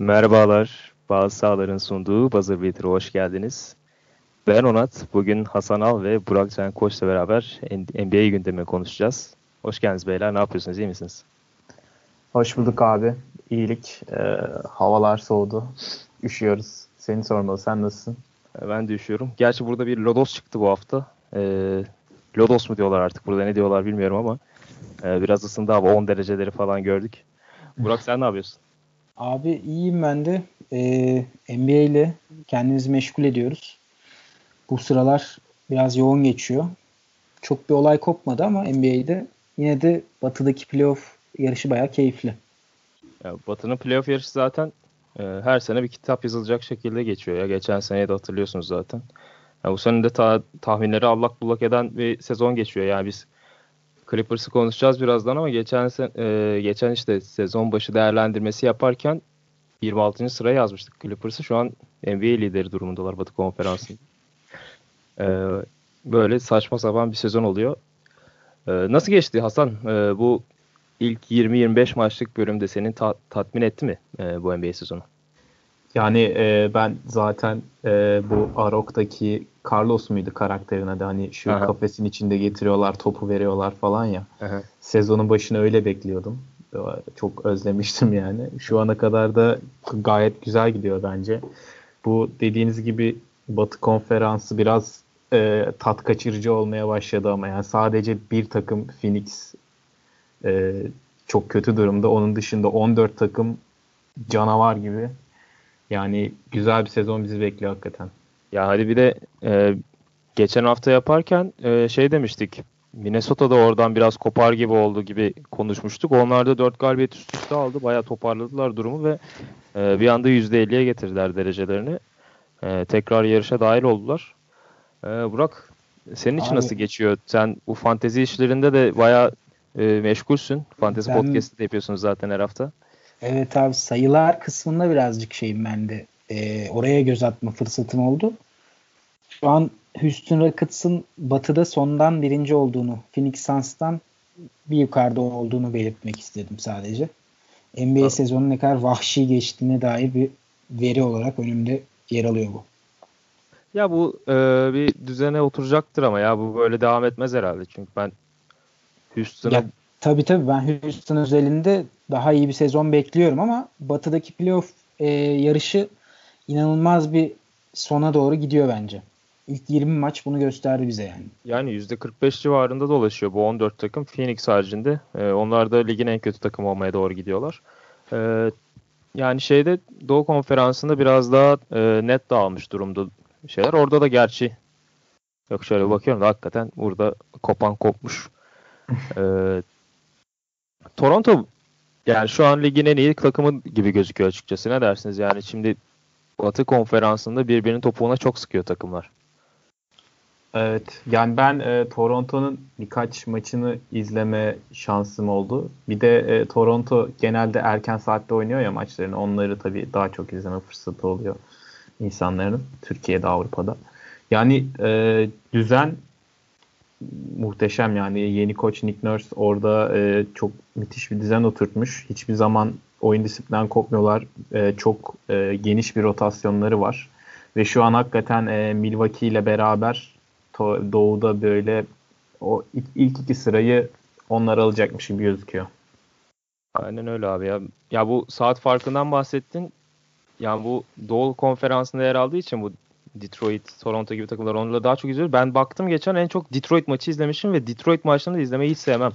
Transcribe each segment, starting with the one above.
Merhabalar. Bazı sahaların sunduğu Buzzer Beater'a hoş geldiniz. Ben Onat. Bugün Hasan Al ve Burak Can Koç'la beraber NBA gündemi konuşacağız. Hoş geldiniz beyler. Ne yapıyorsunuz? İyi misiniz? Hoş bulduk abi. İyilik. Ee, havalar soğudu. Üşüyoruz. Seni sormalı. Sen nasılsın? Ben de üşüyorum. Gerçi burada bir Lodos çıktı bu hafta. Ee, Lodos mu diyorlar artık burada ne diyorlar bilmiyorum ama e, biraz ısındı hava 10 dereceleri falan gördük. Burak sen ne yapıyorsun? Abi iyiyim ben de. Ee, NBA ile kendimizi meşgul ediyoruz. Bu sıralar biraz yoğun geçiyor. Çok bir olay kopmadı ama NBA'de yine de batıdaki playoff yarışı bayağı keyifli. Ya, Batı'nın playoff yarışı zaten e, her sene bir kitap yazılacak şekilde geçiyor. Ya geçen seneyi de hatırlıyorsunuz zaten. Ya, bu sene de ta, tahminleri allak bullak eden bir sezon geçiyor. Yani biz Clippers'ı konuşacağız birazdan ama geçen e, geçen işte sezon başı değerlendirmesi yaparken 26. sıraya yazmıştık Clippers'ı. Şu an NBA lideri durumundalar Batı Konferansı'nda. E, böyle saçma sapan bir sezon oluyor. E, nasıl geçti Hasan? E, bu ilk 20-25 maçlık bölümde senin ta- tatmin etti mi e, bu NBA sezonu? Yani e, ben zaten e, bu Arok'taki Carlos muydu karakterine de hani şu Aha. kafesin içinde getiriyorlar topu veriyorlar falan ya. Aha. Sezonun başını öyle bekliyordum. Çok özlemiştim yani. Şu ana kadar da gayet güzel gidiyor bence. Bu dediğiniz gibi Batı konferansı biraz e, tat kaçırıcı olmaya başladı ama yani sadece bir takım Phoenix e, çok kötü durumda. Onun dışında 14 takım canavar gibi. Yani güzel bir sezon bizi bekliyor hakikaten. Ya hadi bir de e, geçen hafta yaparken e, şey demiştik. Minnesota'da oradan biraz kopar gibi oldu gibi konuşmuştuk. Onlar da 4 galibiyet üst üste aldı. Bayağı toparladılar durumu ve e, bir anda %50'ye getirdiler derecelerini. E, tekrar yarışa dahil oldular. E, Burak senin için Abi, nasıl geçiyor? Sen bu fantezi işlerinde de bayağı e, meşgulsün. Fantezi ben, podcast'ı da yapıyorsunuz zaten her hafta. Evet abi sayılar kısmında birazcık şeyim ben de. E, oraya göz atma fırsatım oldu. Şu an Houston Rockets'ın batıda sondan birinci olduğunu, Phoenix Suns'tan bir yukarıda olduğunu belirtmek istedim sadece. NBA evet. sezonu ne kadar vahşi geçtiğine dair bir veri olarak önümde yer alıyor bu. Ya bu e, bir düzene oturacaktır ama ya bu böyle devam etmez herhalde. Çünkü ben Houston'a Tabii tabii ben Houston özelinde daha iyi bir sezon bekliyorum ama batıdaki playoff e, yarışı inanılmaz bir sona doğru gidiyor bence. İlk 20 maç bunu gösterdi bize yani. Yani %45 civarında dolaşıyor bu 14 takım. Phoenix haricinde. E, onlar da ligin en kötü takım olmaya doğru gidiyorlar. E, yani şeyde Doğu Konferansı'nda biraz daha e, net dağılmış durumda şeyler. Orada da gerçi yok şöyle bakıyorum da hakikaten burada kopan kopmuş. e, Toronto yani şu an ligin en iyi takımı gibi gözüküyor açıkçası. Ne dersiniz? Yani şimdi Batı konferansında birbirinin topuğuna çok sıkıyor takımlar. Evet. Yani ben e, Toronto'nun birkaç maçını izleme şansım oldu. Bir de e, Toronto genelde erken saatte oynuyor ya maçlarını. Onları tabii daha çok izleme fırsatı oluyor insanların. Türkiye'de, Avrupa'da. Yani e, düzen muhteşem yani yeni koç Nick Nurse orada e, çok müthiş bir düzen oturtmuş. Hiçbir zaman oyun disiplinden kopmuyorlar. E, çok e, geniş bir rotasyonları var. Ve şu an hakikaten e, Milwaukee ile beraber to- doğuda böyle o ilk, ilk iki sırayı onlar alacakmış gibi gözüküyor. Aynen öyle abi ya. Ya bu saat farkından bahsettin. Yani bu Doğu konferansında yer aldığı için bu Detroit, Toronto gibi takımlar onlarla daha çok izliyoruz. Ben baktım geçen en çok Detroit maçı izlemişim ve Detroit maçlarını da izlemeyi hiç sevmem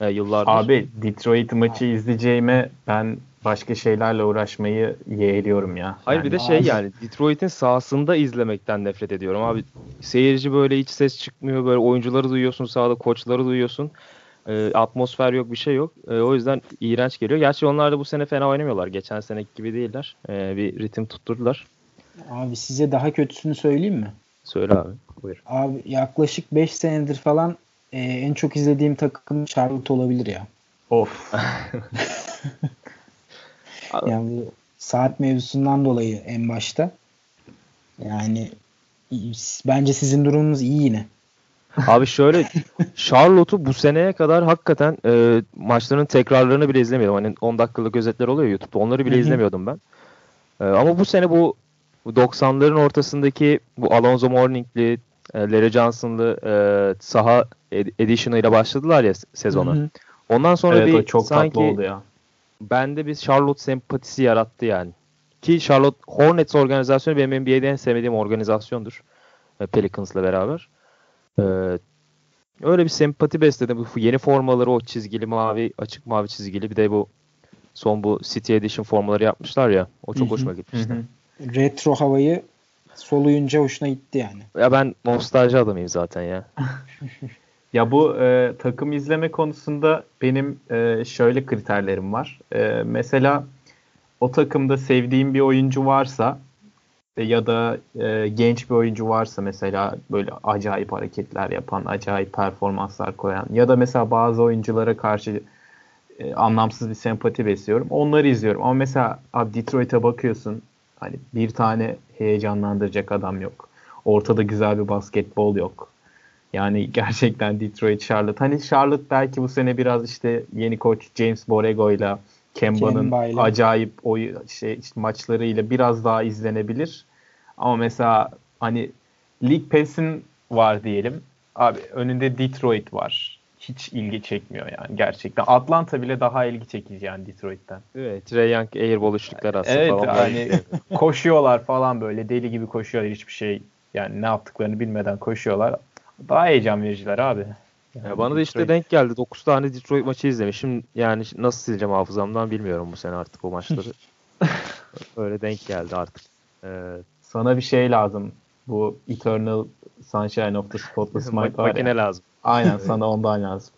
e, yıllardır. Abi Detroit maçı izleyeceğime ben başka şeylerle uğraşmayı yeğliyorum ya. Hayır yani, bir de şey yani Detroit'in sahasında izlemekten nefret ediyorum abi. Seyirci böyle hiç ses çıkmıyor böyle oyuncuları duyuyorsun sahada koçları duyuyorsun. E, atmosfer yok bir şey yok. E, o yüzden iğrenç geliyor. Gerçi onlar da bu sene fena oynamıyorlar. Geçen sene gibi değiller. E, bir ritim tutturdular. Abi size daha kötüsünü söyleyeyim mi? Söyle abi. Buyur. Abi yaklaşık 5 senedir falan e, en çok izlediğim takım Charlotte olabilir ya. Of. yani bu saat mevzusundan dolayı en başta. Yani bence sizin durumunuz iyi yine. Abi şöyle Charlotte'u bu seneye kadar hakikaten e, maçların tekrarlarını bile izlemiyordum. Hani 10 dakikalık özetler oluyor YouTube'da. Onları bile izlemiyordum ben. E, ama bu sene bu, bu 90'ların ortasındaki bu Alonso Mourning'li, e, Larry Johnson'lı e, saha edition'ı ile başladılar ya sezona. Hı hı. Ondan sonra evet, bir çok sanki oldu ya. bende bir Charlotte sempatisi yarattı yani. Ki Charlotte Hornets organizasyonu benim NBA'de en sevmediğim organizasyondur. E, Pelicans'la beraber. Ee, öyle bir sempati besledim. Bu yeni formaları o çizgili mavi, açık mavi çizgili. Bir de bu son bu City Edition formaları yapmışlar ya. O çok hoşuma gitmişti. Retro havayı soluyunca hoşuna gitti yani. Ya ben nostalji adamıyım zaten ya. ya bu e, takım izleme konusunda benim e, şöyle kriterlerim var. E, mesela o takımda sevdiğim bir oyuncu varsa e, ya da e, genç bir oyuncu varsa mesela böyle acayip hareketler yapan, acayip performanslar koyan ya da mesela bazı oyunculara karşı e, anlamsız bir sempati besliyorum. Onları izliyorum. Ama mesela abi Detroit'e bakıyorsun hani bir tane heyecanlandıracak adam yok. Ortada güzel bir basketbol yok. Yani gerçekten Detroit Charlotte. Hani Charlotte belki bu sene biraz işte yeni koç James Borrego ile Kemba'nın acayip oy şey işte maçlarıyla biraz daha izlenebilir. Ama mesela hani League Pass'in var diyelim. Abi önünde Detroit var. Hiç ilgi çekmiyor yani gerçekten. Atlanta bile daha ilgi çekici yani Detroit'ten. Evet. Trey Young airball üçlükler aslında evet, falan. hani koşuyorlar falan böyle deli gibi koşuyorlar hiçbir şey yani ne yaptıklarını bilmeden koşuyorlar. Daha heyecan vericiler abi. Yani ya bana da işte denk geldi. 9 tane Detroit maçı izlemişim. Yani nasıl sileceğim hafızamdan bilmiyorum bu sene artık o maçları. Öyle denk geldi artık. Ee, Sana bir şey lazım. Bu Eternal Sunshine of the Spotless Mind var Makine ya. lazım. Aynen sana ondan lazım.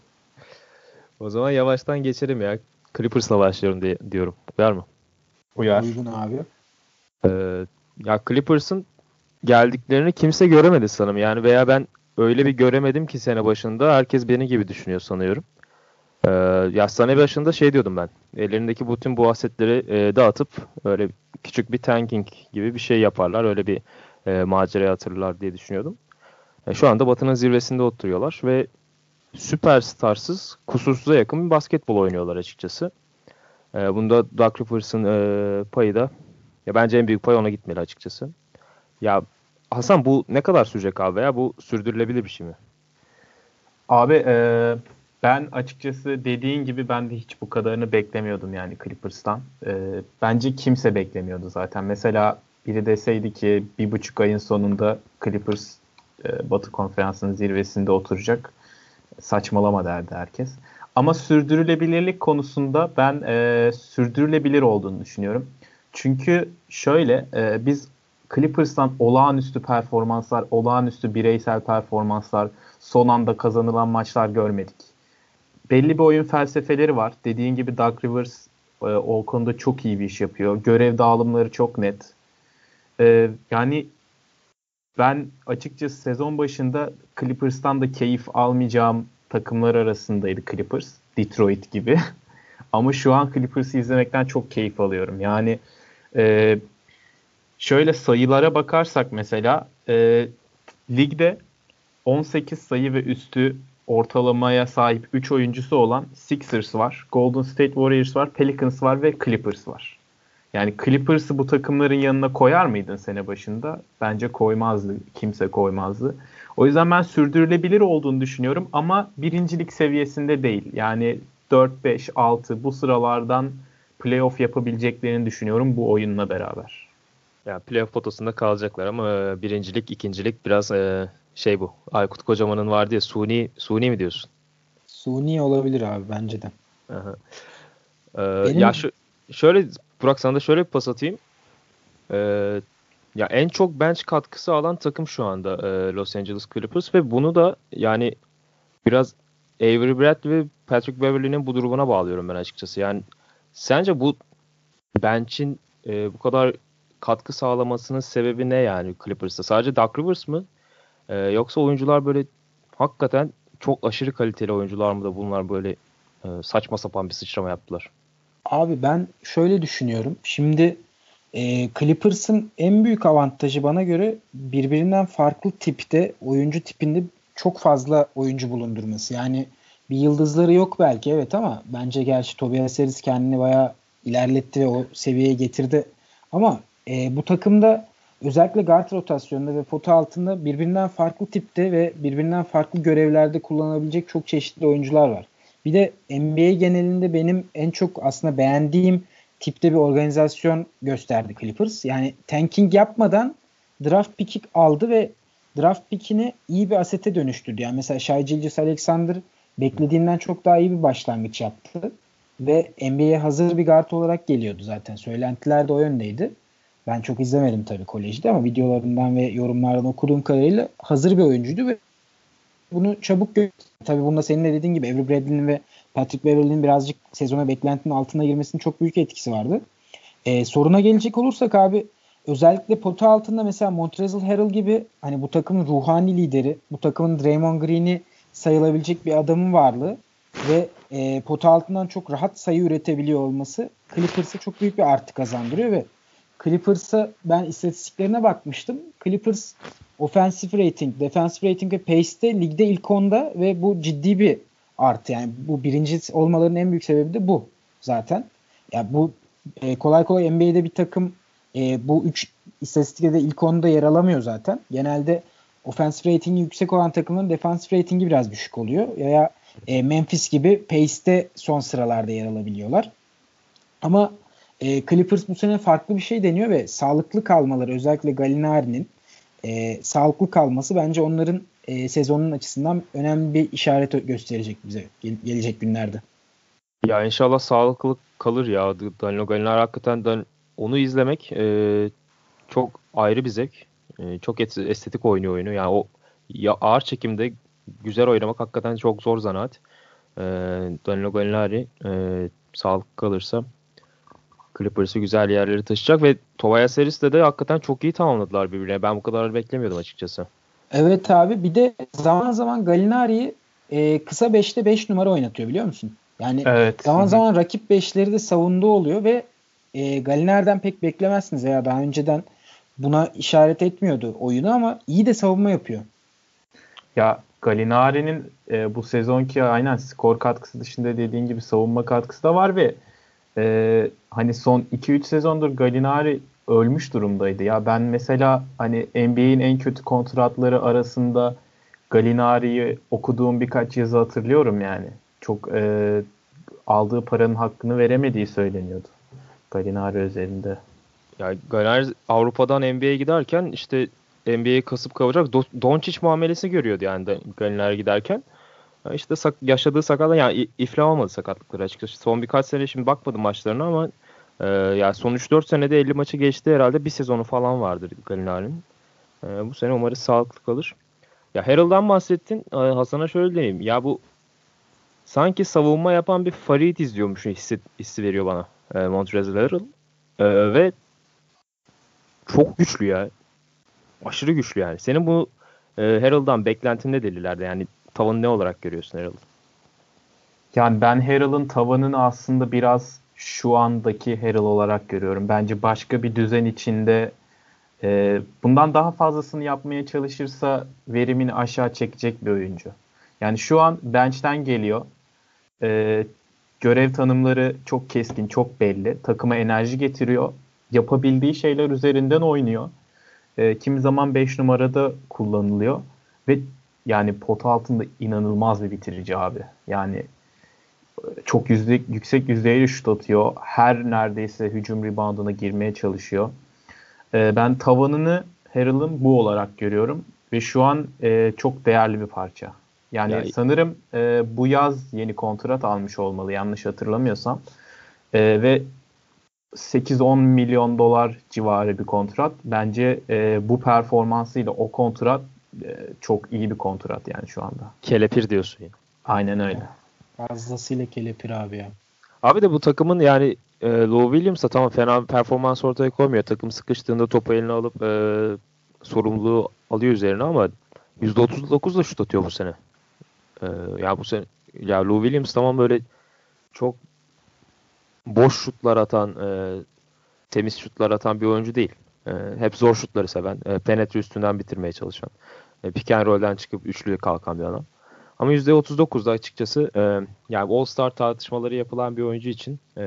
O zaman yavaştan geçelim ya. Clippers'la başlıyorum diye, diyorum. Uyar mı? Uyar. Uygun abi. Ee, ya Clippers'ın geldiklerini kimse göremedi sanırım. Yani veya ben öyle bir göremedim ki sene başında. Herkes beni gibi düşünüyor sanıyorum. Ee, ya sene başında şey diyordum ben. Ellerindeki bütün bu asetleri e, dağıtıp öyle küçük bir tanking gibi bir şey yaparlar. Öyle bir e, maceraya atırlar diye düşünüyordum. E, şu anda Batı'nın zirvesinde oturuyorlar ve süperstarsız, kusursuza yakın bir basketbol oynuyorlar açıkçası. E, bunda Doug Rivers e, payı da ya bence en büyük pay ona gitmeli açıkçası. Ya Hasan bu ne kadar sürecek abi ya bu sürdürülebilir bir şey mi? Abi e, ben açıkçası dediğin gibi ben de hiç bu kadarını beklemiyordum yani Clippers'tan. E, bence kimse beklemiyordu zaten. Mesela biri deseydi ki bir buçuk ayın sonunda Clippers e, Batı Konferansı'nın zirvesinde oturacak. Saçmalama derdi herkes. Ama sürdürülebilirlik konusunda ben e, sürdürülebilir olduğunu düşünüyorum. Çünkü şöyle e, biz Clippers'tan olağanüstü performanslar, olağanüstü bireysel performanslar, son anda kazanılan maçlar görmedik. Belli bir oyun felsefeleri var. Dediğin gibi Doug Rivers e, o konuda çok iyi bir iş yapıyor. Görev dağılımları çok net. E, yani ben açıkçası sezon başında Clippers'tan da keyif almayacağım takımlar arasındaydı Clippers. Detroit gibi. Ama şu an Clippers'ı izlemekten çok keyif alıyorum. Yani e, şöyle sayılara bakarsak mesela e, ligde 18 sayı ve üstü ortalamaya sahip 3 oyuncusu olan Sixers var, Golden State Warriors var, Pelicans var ve Clippers var. Yani Clippers'ı bu takımların yanına koyar mıydın sene başında? Bence koymazdı. Kimse koymazdı. O yüzden ben sürdürülebilir olduğunu düşünüyorum ama birincilik seviyesinde değil. Yani 4, 5, 6 bu sıralardan playoff yapabileceklerini düşünüyorum bu oyunla beraber. Yani playoff potasında kalacaklar ama e, birincilik, ikincilik biraz e, şey bu. Aykut Kocaman'ın vardı ya suni, suni mi diyorsun? Suni olabilir abi bence de. Aha. Ee, Benim... Ya şu, şöyle Burak sana da şöyle bir pas atayım. Ee, ya en çok bench katkısı alan takım şu anda e, Los Angeles Clippers ve bunu da yani biraz Avery Bradley ve Patrick Beverley'nin bu durumuna bağlıyorum ben açıkçası. Yani sence bu bench'in e, bu kadar katkı sağlamasının sebebi ne yani Clippers'ta? Sadece Doug Rivers mı? Ee, yoksa oyuncular böyle hakikaten çok aşırı kaliteli oyuncular mı da bunlar böyle e, saçma sapan bir sıçrama yaptılar? Abi ben şöyle düşünüyorum. Şimdi e, Clippers'ın en büyük avantajı bana göre birbirinden farklı tipte oyuncu tipinde çok fazla oyuncu bulundurması. Yani bir yıldızları yok belki evet ama bence gerçi Tobias Harris kendini bayağı ilerletti ve o seviyeye getirdi. Ama e, bu takımda özellikle guard rotasyonunda ve pota altında birbirinden farklı tipte ve birbirinden farklı görevlerde kullanabilecek çok çeşitli oyuncular var. Bir de NBA genelinde benim en çok aslında beğendiğim tipte bir organizasyon gösterdi Clippers. Yani tanking yapmadan draft pick aldı ve draft pickini iyi bir asete dönüştürdü. Yani mesela Shai Gilgis Alexander beklediğinden çok daha iyi bir başlangıç yaptı. Ve NBA'ye hazır bir guard olarak geliyordu zaten. Söylentiler de o yöndeydi. Ben çok izlemedim tabii kolejde ama videolarından ve yorumlardan okuduğum kadarıyla hazır bir oyuncuydu ve bunu çabuk gö- tabii bunda senin de dediğin gibi Avery Bradley'nin ve Patrick Beverley'nin birazcık sezona beklentinin altına girmesinin çok büyük etkisi vardı. Ee, soruna gelecek olursak abi özellikle pota altında mesela Montrezl Harrell gibi hani bu takımın ruhani lideri, bu takımın Draymond Green'i sayılabilecek bir adamın varlığı ve e, pota altından çok rahat sayı üretebiliyor olması Clippers'a çok büyük bir artı kazandırıyor ve Clippers'a ben istatistiklerine bakmıştım. Clippers offensive rating, defensive rating ve pace'te ligde ilk onda ve bu ciddi bir artı. Yani bu birinci olmalarının en büyük sebebi de bu zaten. Ya yani bu e, kolay kolay NBA'de bir takım e, bu üç istatistikte ilk onda yer alamıyor zaten. Genelde offensive ratingi yüksek olan takımların defensive ratingi biraz düşük oluyor. Ya e, Memphis gibi pace'te son sıralarda yer alabiliyorlar. Ama e, Clippers bu sene farklı bir şey deniyor ve sağlıklı kalmaları özellikle Gallinari'nin e, sağlıklı kalması bence onların e, sezonun açısından önemli bir işaret gösterecek bize gel- gelecek günlerde. Ya inşallah sağlıklı kalır ya. Danilo Gallinari hakikaten Dan onu izlemek e, çok ayrı bir zevk. E, çok estetik oynuyor oyunu. Yani o ya ağır çekimde güzel oynamak hakikaten çok zor zanaat. E, Danilo Gallinari e, sağlıklı kalırsa Clippers'ı güzel yerlere taşıyacak ve Tobias Harris'le de hakikaten çok iyi tamamladılar birbirine. Ben bu kadar beklemiyordum açıkçası. Evet abi bir de zaman zaman Gallinari'yi e, kısa 5'te 5 numara oynatıyor biliyor musun? Yani evet. zaman zaman rakip 5'leri de savunduğu oluyor ve e, Gallinari'den pek beklemezsiniz veya daha önceden buna işaret etmiyordu oyunu ama iyi de savunma yapıyor. Ya Gallinari'nin e, bu sezonki aynen skor katkısı dışında dediğin gibi savunma katkısı da var ve e, hani son 2-3 sezondur Gallinari ölmüş durumdaydı. Ya ben mesela hani NBA'in en kötü kontratları arasında Gallinari'yi okuduğum birkaç yazı hatırlıyorum yani. Çok e, aldığı paranın hakkını veremediği söyleniyordu. Gallinari özelinde. Ya Gallinari Avrupa'dan NBA'ye giderken işte NBA'yi kasıp kavuracak Doncic muamelesi görüyordu yani de Gallinari giderken. İşte sak yaşadığı sakatlık yani iflah olmadı sakatlıkları açıkçası. Son birkaç sene şimdi bakmadım maçlarına ama e, yani son 3-4 senede 50 maçı geçti herhalde bir sezonu falan vardır Gallinari'nin. E, bu sene umarız sağlıklı kalır. Ya Harrell'dan bahsettin. E, Hasan'a şöyle diyeyim. Ya bu sanki savunma yapan bir Farid izliyormuş hissi, hissi veriyor bana. E, Montrezl Harrell. E, ve çok güçlü ya. Aşırı güçlü yani. Senin bu e, Harrell'dan beklentin ne delilerde? Yani tavanı ne olarak görüyorsun Harrell'ın? Yani ben Harrell'ın tavanını aslında biraz şu andaki Harrell olarak görüyorum. Bence başka bir düzen içinde e, bundan daha fazlasını yapmaya çalışırsa verimini aşağı çekecek bir oyuncu. Yani şu an bench'ten geliyor. E, görev tanımları çok keskin, çok belli. Takıma enerji getiriyor. Yapabildiği şeyler üzerinden oynuyor. E, kimi zaman 5 numarada kullanılıyor. Ve yani pot altında inanılmaz bir bitirici abi. Yani çok yüzde, yüksek yüzdeyle şut atıyor. Her neredeyse hücum reboundına girmeye çalışıyor. E, ben tavanını Harrell'ın bu olarak görüyorum. Ve şu an e, çok değerli bir parça. Yani ya, sanırım e, bu yaz yeni kontrat almış olmalı yanlış hatırlamıyorsam. E, ve 8-10 milyon dolar civarı bir kontrat. Bence e, bu performansıyla o kontrat e, çok iyi bir kontrat yani şu anda. Kelepir diyorsun yani. Aynen öyle. Fazlasıyla kelepir abi ya. Abi de bu takımın yani e, Lou Williams da tamam fena bir performans ortaya koymuyor. Takım sıkıştığında topu eline alıp e, sorumluluğu alıyor üzerine ama %39 da şut atıyor bu sene. E, ya bu sene ya Lou Williams tamam böyle çok boş şutlar atan, e, temiz şutlar atan bir oyuncu değil. E, hep zor şutları seven, e, penetre üstünden bitirmeye çalışan, e, pick and roll'den çıkıp üçlüye kalkan bir adam. Ama %39'da açıkçası e, yani All-Star tartışmaları yapılan bir oyuncu için e,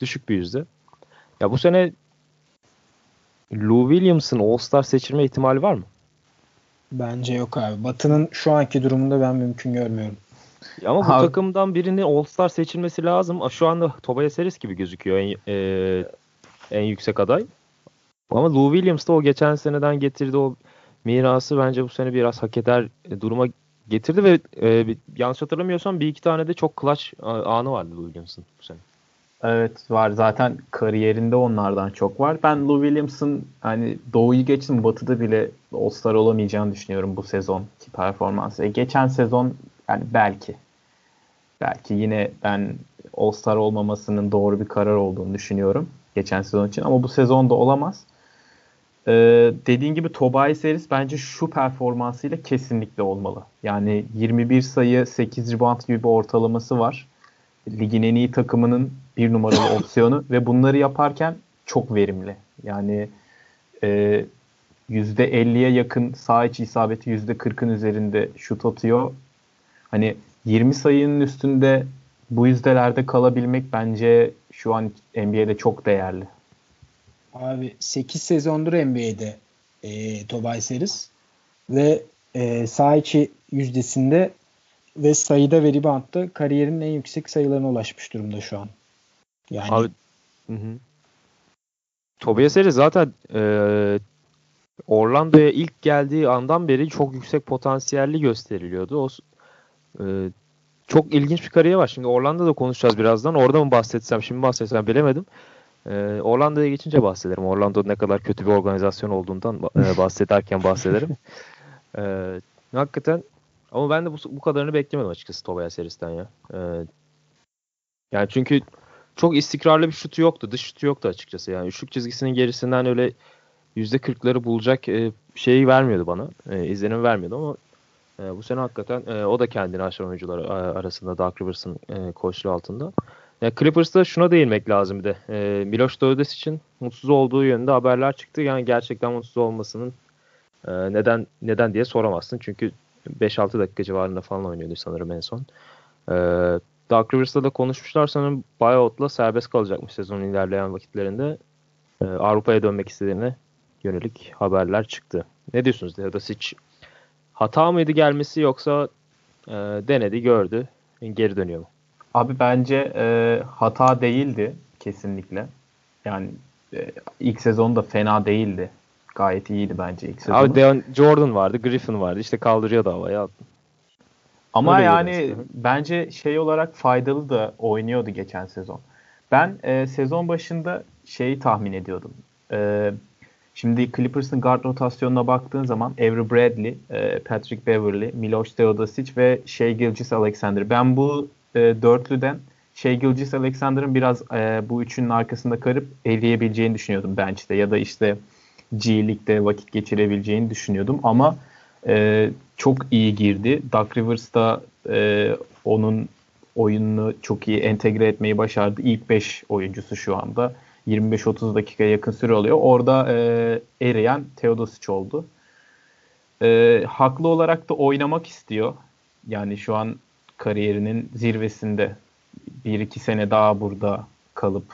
düşük bir yüzde. Ya bu sene Lou Williams'ın All-Star seçilme ihtimali var mı? Bence yok abi. Batı'nın şu anki durumunda ben mümkün görmüyorum. Ama bu abi, takımdan birinin All-Star seçilmesi lazım. Şu anda Tobias Harris gibi gözüküyor en, e, en yüksek aday. Ama Lou Williams da o geçen seneden getirdi o mirası bence bu sene biraz hak eder duruma getirdi ve e, yanlış hatırlamıyorsam bir iki tane de çok clutch anı vardı Lou Williams'ın bu sene. Evet var zaten kariyerinde onlardan çok var. Ben Lou Williams'ın hani doğuyu geçtim batıda bile All-Star olamayacağını düşünüyorum bu sezon ki performansı. E, geçen sezon yani belki belki yine ben All-Star olmamasının doğru bir karar olduğunu düşünüyorum geçen sezon için ama bu sezonda olamaz. Ee, dediğin gibi Tobias Harris bence şu performansıyla kesinlikle olmalı. Yani 21 sayı 8 rebound gibi bir ortalaması var. Ligin en iyi takımının bir numaralı opsiyonu ve bunları yaparken çok verimli. Yani e, %50'ye yakın sağ içi isabeti %40'ın üzerinde şut atıyor. Hani 20 sayının üstünde bu yüzdelerde kalabilmek bence şu an NBA'de çok değerli. Abi 8 sezondur NBA'de e, Tobias Harris ve e, sağ içi yüzdesinde ve sayıda ve reboundda kariyerinin en yüksek sayılarına ulaşmış durumda şu an. Yani Abi, hı hı. Tobias Harris zaten e, Orlando'ya ilk geldiği andan beri çok yüksek potansiyelli gösteriliyordu. O e, çok ilginç bir kariyer var. Şimdi Orlando'da konuşacağız birazdan. Orada mı bahsetsem, şimdi bahsetsem bilemedim. E, Orlando'ya geçince bahsederim. Orlando ne kadar kötü bir organizasyon olduğundan e, bahsederken bahsederim. e, hakikaten ama ben de bu, bu kadarını beklemedim açıkçası Tobias Harris'ten ya. E, yani çünkü çok istikrarlı bir şutu yoktu. Dış şutu yoktu açıkçası. Yani üçlük çizgisinin gerisinden öyle %40'ları bulacak e, şeyi vermiyordu bana. E, izlenim vermiyordu ama e, bu sene hakikaten e, o da kendini aşan oyuncular arasında Dark Rivers'ın e, koçluğu altında. Yani Clippers'ta şuna değinmek lazım bir de. E, Miloš Teodosic için mutsuz olduğu yönünde haberler çıktı. Yani gerçekten mutsuz olmasının e, neden neden diye soramazsın. Çünkü 5-6 dakika civarında falan oynuyordu sanırım en son. E, Dark Rivers'ta da konuşmuşlar sanırım buyout'la serbest kalacakmış sezonun ilerleyen vakitlerinde. E, Avrupa'ya dönmek istediğine yönelik haberler çıktı. Ne diyorsunuz Teodosic? Hata mıydı gelmesi yoksa e, denedi gördü geri dönüyor mu? Abi bence e, hata değildi kesinlikle. Yani e, ilk sezon da fena değildi. Gayet iyiydi bence ilk sezon. Abi Deon Jordan vardı, Griffin vardı. İşte kaldırıyordu havaya. Ama Öyle yani bence şey olarak faydalı da oynuyordu geçen sezon. Ben e, sezon başında şeyi tahmin ediyordum. E, şimdi Clippers'ın guard rotasyonuna baktığın zaman Avery Bradley, e, Patrick Beverly, Miloš Teodosic ve Shea Gilgis Alexander. Ben bu e, dörtlüden Shea Gilgis Alexander'ın biraz e, bu üçünün arkasında karıp eleyebileceğini düşünüyordum bench'te ya da işte G League'de vakit geçirebileceğini düşünüyordum ama e, çok iyi girdi. Duck Rivers da e, onun oyununu çok iyi entegre etmeyi başardı. İlk 5 oyuncusu şu anda. 25-30 dakika yakın süre oluyor. Orada e, eriyen Teodosic oldu. E, haklı olarak da oynamak istiyor. Yani şu an kariyerinin zirvesinde bir iki sene daha burada kalıp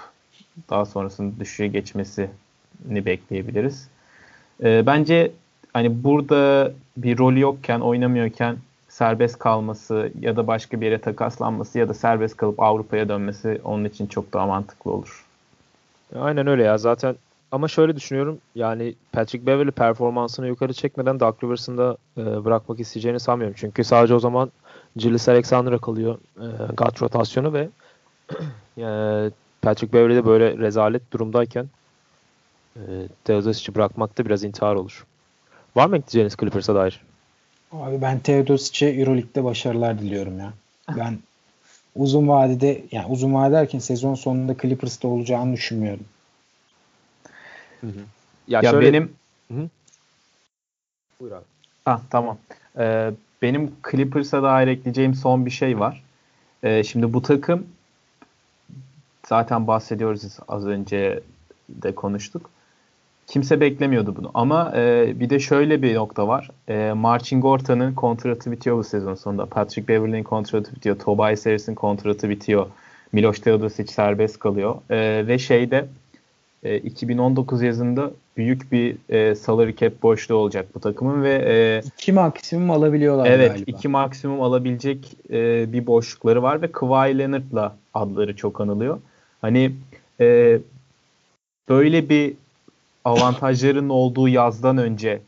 daha sonrasında düşüşe geçmesini bekleyebiliriz. E, bence hani burada bir rolü yokken, oynamıyorken serbest kalması ya da başka bir yere takaslanması ya da serbest kalıp Avrupa'ya dönmesi onun için çok daha mantıklı olur. Aynen öyle ya. Zaten ama şöyle düşünüyorum. Yani Patrick Beverly performansını yukarı çekmeden Doug Rivers'ın da e, bırakmak isteyeceğini sanmıyorum. Çünkü sadece o zaman Gilles Alexander'a kalıyor e, guard rotasyonu ve e, Patrick Beverly de böyle rezalet durumdayken e, Teodosic'i bırakmak da biraz intihar olur. Var mı ekleyeceğiniz Clippers'a dair? Abi ben Teodosic'e Euroleague'de başarılar diliyorum ya. Ben uzun vadede yani uzun vade derken sezon sonunda Clippers'ta olacağını düşünmüyorum. Hı hı. Ya, ya şöyle... benim hı. Buyur abi. Ah tamam. Ee, benim Clippers'a dair ekleyeceğim son bir şey var. Ee, şimdi bu takım zaten bahsediyoruz az önce de konuştuk. Kimse beklemiyordu bunu. Ama e, bir de şöyle bir nokta var. E, Marcin Gorta'nın kontratı bitiyor bu sezon sonunda. Patrick Beverley'in kontratı bitiyor. Tobias Harris'in kontratı bitiyor. Miloš Teodosic serbest kalıyor. E, ve şeyde e, 2019 yazında büyük bir e, salary cap boşluğu olacak bu takımın ve e, iki maksimum alabiliyorlar evet galiba. iki maksimum alabilecek e, bir boşlukları var ve Kawhi Leonard'la adları çok anılıyor. Hani e, böyle bir avantajların olduğu yazdan önce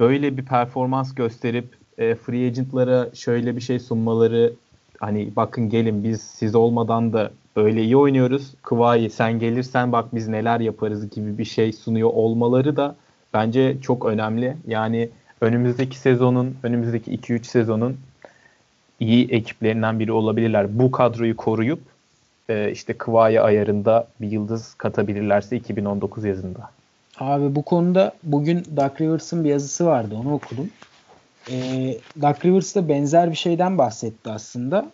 böyle bir performans gösterip e, free agent'lara şöyle bir şey sunmaları hani bakın gelin biz siz olmadan da böyle iyi oynuyoruz. Kıvayı sen gelirsen bak biz neler yaparız gibi bir şey sunuyor olmaları da bence çok önemli. Yani önümüzdeki sezonun, önümüzdeki 2-3 sezonun iyi ekiplerinden biri olabilirler. Bu kadroyu koruyup e, işte Kıvayı ayarında bir yıldız katabilirlerse 2019 yazında. Abi bu konuda bugün Doug Rivers'ın bir yazısı vardı onu okudum. E, Doug Rivers da benzer bir şeyden bahsetti aslında.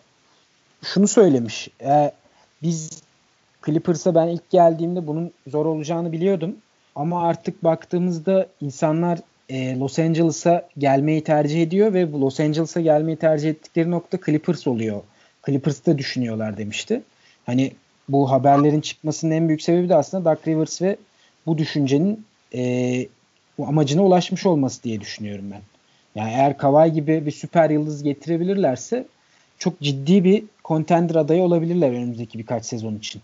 Şunu söylemiş. Biz Clippers'a ben ilk geldiğimde bunun zor olacağını biliyordum. Ama artık baktığımızda insanlar e, Los Angeles'a gelmeyi tercih ediyor ve bu Los Angeles'a gelmeyi tercih ettikleri nokta Clippers oluyor. Clippers'ta düşünüyorlar demişti. Hani bu haberlerin çıkmasının en büyük sebebi de aslında Doug Rivers ve bu düşüncenin e, bu amacına ulaşmış olması diye düşünüyorum ben. Yani eğer Kawhi gibi bir süper yıldız getirebilirlerse çok ciddi bir contender adayı olabilirler önümüzdeki birkaç sezon için.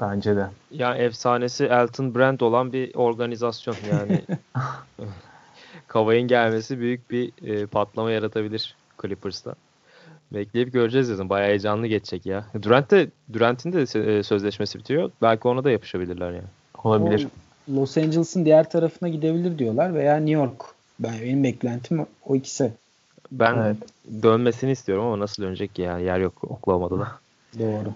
Bence de. Ya efsanesi Elton Brand olan bir organizasyon yani. Kavay'ın gelmesi büyük bir e, patlama yaratabilir Clippers'ta. Bekleyip göreceğiz dedim. Bayağı heyecanlı geçecek ya. Durant de Durant'in de e, sözleşmesi bitiyor. Belki ona da yapışabilirler yani. Olabilir. O Los Angeles'ın diğer tarafına gidebilir diyorlar veya New York. Ben benim beklentim o ikisi. Ben evet. dönmesini istiyorum ama nasıl dönecek ki ya? Yer yok Oklahoma'da da. Doğru.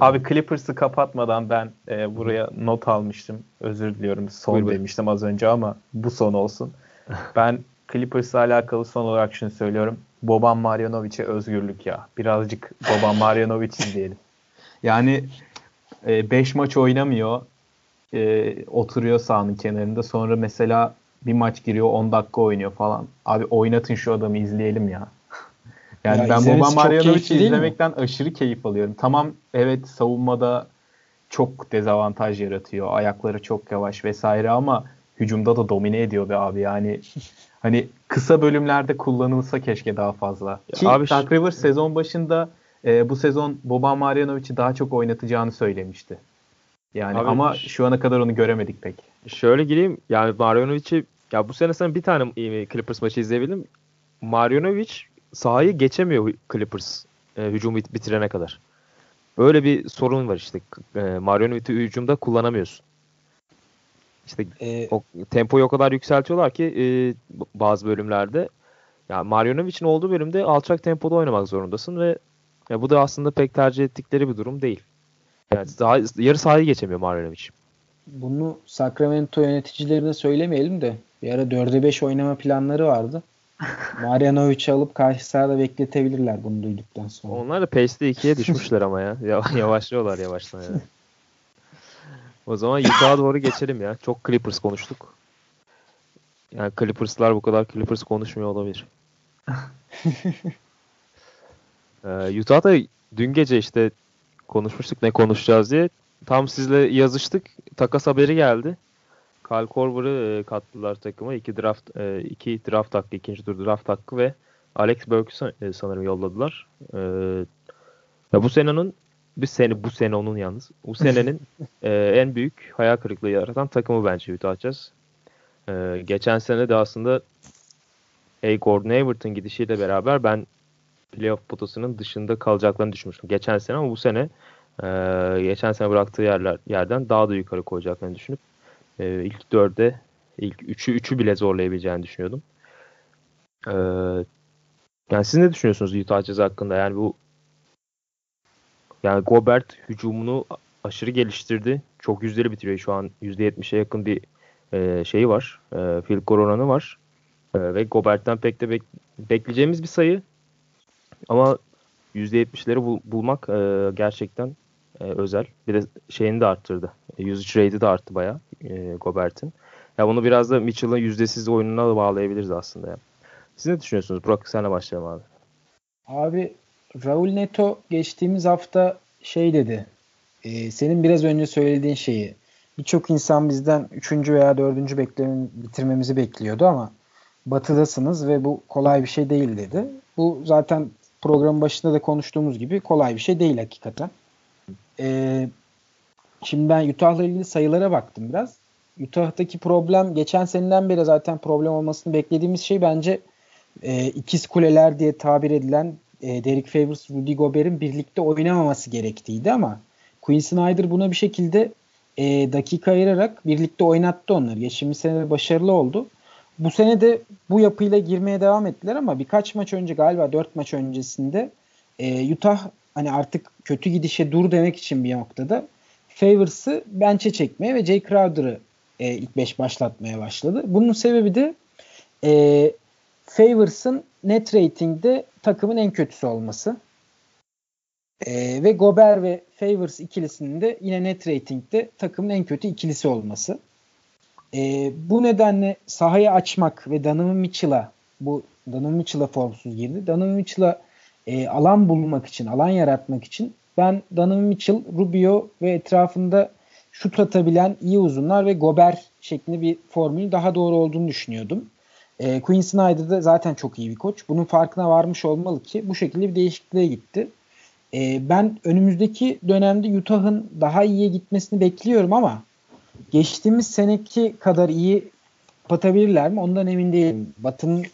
Abi Clippers'ı kapatmadan ben e, buraya not almıştım. Özür diliyorum. Son Buyur demiştim az önce ama bu son olsun. ben Clippers'la alakalı son olarak şunu söylüyorum. Boban Marjanovic'e özgürlük ya. Birazcık Boban Marjanovic izleyelim. Yani 5 e, maç oynamıyor. E, oturuyor sahanın kenarında. Sonra mesela bir maç giriyor 10 dakika oynuyor falan. Abi oynatın şu adamı izleyelim ya. yani ya ben Boban Marjanovic'i izlemekten aşırı keyif alıyorum. Tamam evet savunmada çok dezavantaj yaratıyor. Ayakları çok yavaş vesaire ama hücumda da domine ediyor be abi. Yani hani kısa bölümlerde kullanılsa keşke daha fazla. Ki abi Dark River sezon başında e, bu sezon Boban Marjanovic'i daha çok oynatacağını söylemişti. Yani abi, ama şu ana kadar onu göremedik pek. Şöyle gireyim. Yani Marjanovic'i ya bu sene sen bir tane Clippers maçı izleyebildim. Marjanovic sahayı geçemiyor Clippers e, hücumu bitirene kadar. Böyle bir sorun var işte. E, Marjanovic'i hücumda kullanamıyorsun. İşte ee, o tempoyu o kadar yükseltiyorlar ki e, bazı bölümlerde. Ya Marjanovic'in olduğu bölümde alçak tempoda oynamak zorundasın ve ya bu da aslında pek tercih ettikleri bir durum değil. Yani daha, yarı sahayı geçemiyor Marjanovic. Bunu Sacramento yöneticilerine söylemeyelim de bir ara 4'e 5 oynama planları vardı. Marjanovic'i alıp karşı sahada bekletebilirler bunu duyduktan sonra. Onlar da pace'de 2'ye düşmüşler ama ya. Yavaşlıyorlar yavaştan yani. O zaman Utah'a doğru geçelim ya. Çok Clippers konuştuk. Yani Clippers'lar bu kadar Clippers konuşmuyor olabilir. ee, Utah'da dün gece işte konuşmuştuk ne konuşacağız diye. Tam sizle yazıştık. Takas haberi geldi. Kyle Korver'ı e, kattılar takıma. İki draft e, iki draft hakkı, ikinci tur draft hakkı ve Alex Burke'ü e, sanırım yolladılar. E, ya bu senenin bir sene bu sene onun yalnız. Bu senenin e, en büyük hayal kırıklığı yaratan takımı bence Utah Jazz. E, geçen sene de aslında A. Gordon Hayward'ın gidişiyle beraber ben playoff potasının dışında kalacaklarını düşünmüştüm. Geçen sene ama bu sene e, geçen sene bıraktığı yerler yerden daha da yukarı koyacaklarını düşünüp e, ilk dörde ilk üçü üçü bile zorlayabileceğini düşünüyordum. E, yani siz ne düşünüyorsunuz Utah Jazz hakkında? Yani bu yani Gobert hücumunu aşırı geliştirdi. Çok yüzdeli bitiriyor şu an. %70'e yakın bir e, şeyi var. E, field goal oranı var. E, ve Gobert'ten pek de bek, bekleyeceğimiz bir sayı. Ama %70'leri bul, bulmak e, gerçekten e, özel. Bir de şeyini de arttırdı. E, usage rate'i de arttı bayağı e, Gobert'in. Ya bunu biraz da Mitchell'ın yüzdesiz oyununa da bağlayabiliriz aslında. Ya. Siz ne düşünüyorsunuz? Burak senle başlayalım abi. Abi Raul Neto geçtiğimiz hafta şey dedi. E, senin biraz önce söylediğin şeyi. birçok insan bizden 3. veya 4. beklemi bitirmemizi bekliyordu ama batıdasınız ve bu kolay bir şey değil dedi. Bu zaten programın başında da konuştuğumuz gibi kolay bir şey değil hakikaten. Ee, şimdi ben Utah'la ilgili sayılara baktım biraz. Utah'taki problem geçen seneden beri zaten problem olmasını beklediğimiz şey bence e, ikiz kuleler diye tabir edilen e, Derek Favors, Rudy Gobert'in birlikte oynamaması gerektiğiydi ama Quinn Snyder buna bir şekilde e, dakika ayırarak birlikte oynattı onları. Geçtiğimiz sene başarılı oldu. Bu sene de bu yapıyla girmeye devam ettiler ama birkaç maç önce galiba 4 maç öncesinde e, Utah hani artık kötü gidişe dur demek için bir noktada Favors'ı bench'e çekmeye ve Jay Crowder'ı e, ilk 5 başlatmaya başladı. Bunun sebebi de e, Favors'ın net ratingde takımın en kötüsü olması. E, ve Gober ve Favors ikilisinin de yine net ratingde takımın en kötü ikilisi olması. E, bu nedenle sahayı açmak ve Donovan Mitchell'a bu Donovan Mitchell'a formsuz girdi. Donovan Mitchell'a e, alan bulmak için, alan yaratmak için ben Donovan Mitchell, Rubio ve etrafında şut atabilen iyi uzunlar ve Gober şeklinde bir formülün daha doğru olduğunu düşünüyordum. E, Quinn Snyder da zaten çok iyi bir koç. Bunun farkına varmış olmalı ki bu şekilde bir değişikliğe gitti. E, ben önümüzdeki dönemde Utah'ın daha iyiye gitmesini bekliyorum ama geçtiğimiz seneki kadar iyi kapatabilirler mi? Ondan emin değilim. Batı'nın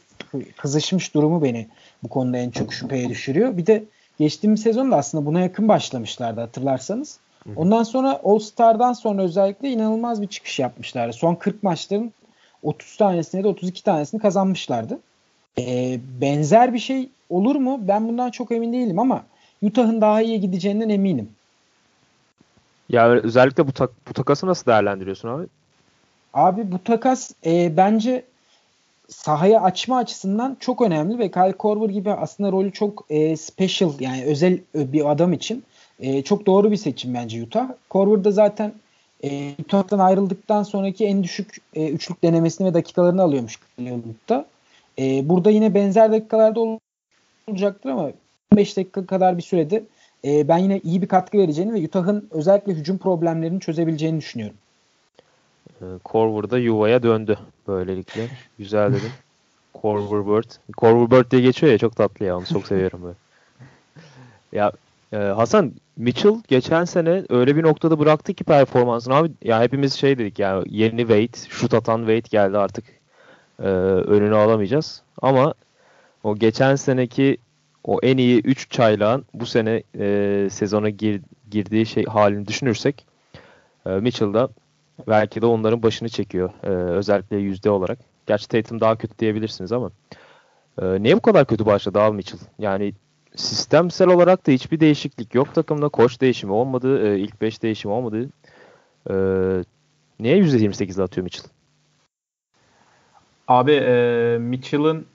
kızışmış durumu beni bu konuda en çok şüpheye düşürüyor. Bir de geçtiğimiz sezonda aslında buna yakın başlamışlardı hatırlarsanız. Ondan sonra All Star'dan sonra özellikle inanılmaz bir çıkış yapmışlardı. Son 40 maçların 30 tanesini de 32 tanesini kazanmışlardı. Ee, benzer bir şey olur mu? Ben bundan çok emin değilim ama Utah'ın daha iyi gideceğinden eminim. Ya özellikle bu, tak, bu takası nasıl değerlendiriyorsun abi? Abi bu takas e, bence sahaya açma açısından çok önemli ve Kyle Korver gibi aslında rolü çok e, special yani özel bir adam için e, çok doğru bir seçim bence Utah. Korver da zaten e, Utah'tan ayrıldıktan sonraki en düşük e, üçlük denemesini ve dakikalarını alıyormuş yıllıkta. E, burada yine benzer dakikalarda olacaktır ama 15 dakika kadar bir sürede e, ben yine iyi bir katkı vereceğini ve Utah'ın özellikle hücum problemlerini çözebileceğini düşünüyorum. E, Corver da yuvaya döndü böylelikle. Güzel dedim. Corver Bird. Corver Bird diye geçiyor ya çok tatlı ya onu çok seviyorum böyle. ya e, Hasan Mitchell geçen sene öyle bir noktada bıraktı ki performansını abi ya hepimiz şey dedik yani yeni Wade şut atan Wade geldi artık e, önünü alamayacağız ama o geçen seneki o en iyi 3 çaylağın bu sene e, sezona gir, girdiği şey halini düşünürsek e, Mitchell da belki de onların başını çekiyor e, özellikle yüzde olarak. Gerçi Tatum daha kötü diyebilirsiniz ama e, niye bu kadar kötü başladı abi Mitchell? Yani sistemsel olarak da hiçbir değişiklik yok takımda. Koç değişimi olmadı. E, ilk 5 değişimi olmadı. E, niye %28'de atıyor Mitchell? Abi e, Mitchell'ın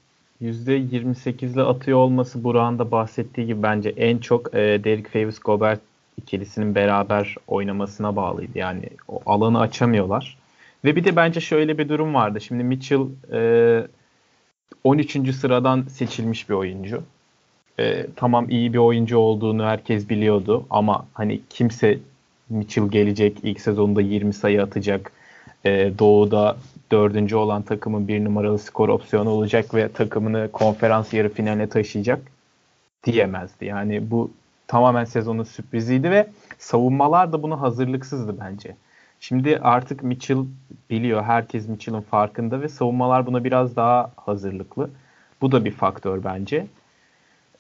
%28'le atıyor olması Burak'ın da bahsettiği gibi bence en çok e, Derek Favors Gobert ikilisinin beraber oynamasına bağlıydı. Yani o alanı açamıyorlar. Ve bir de bence şöyle bir durum vardı. Şimdi Mitchell e, 13. sıradan seçilmiş bir oyuncu. E, tamam iyi bir oyuncu olduğunu herkes biliyordu ama hani kimse Mitchell gelecek ilk sezonda 20 sayı atacak. E, doğu'da dördüncü olan takımın bir numaralı skor opsiyonu olacak ve takımını konferans yarı finaline taşıyacak diyemezdi. Yani bu tamamen sezonun sürpriziydi ve savunmalar da buna hazırlıksızdı bence. Şimdi artık Mitchell biliyor. Herkes Mitchell'ın farkında ve savunmalar buna biraz daha hazırlıklı. Bu da bir faktör bence.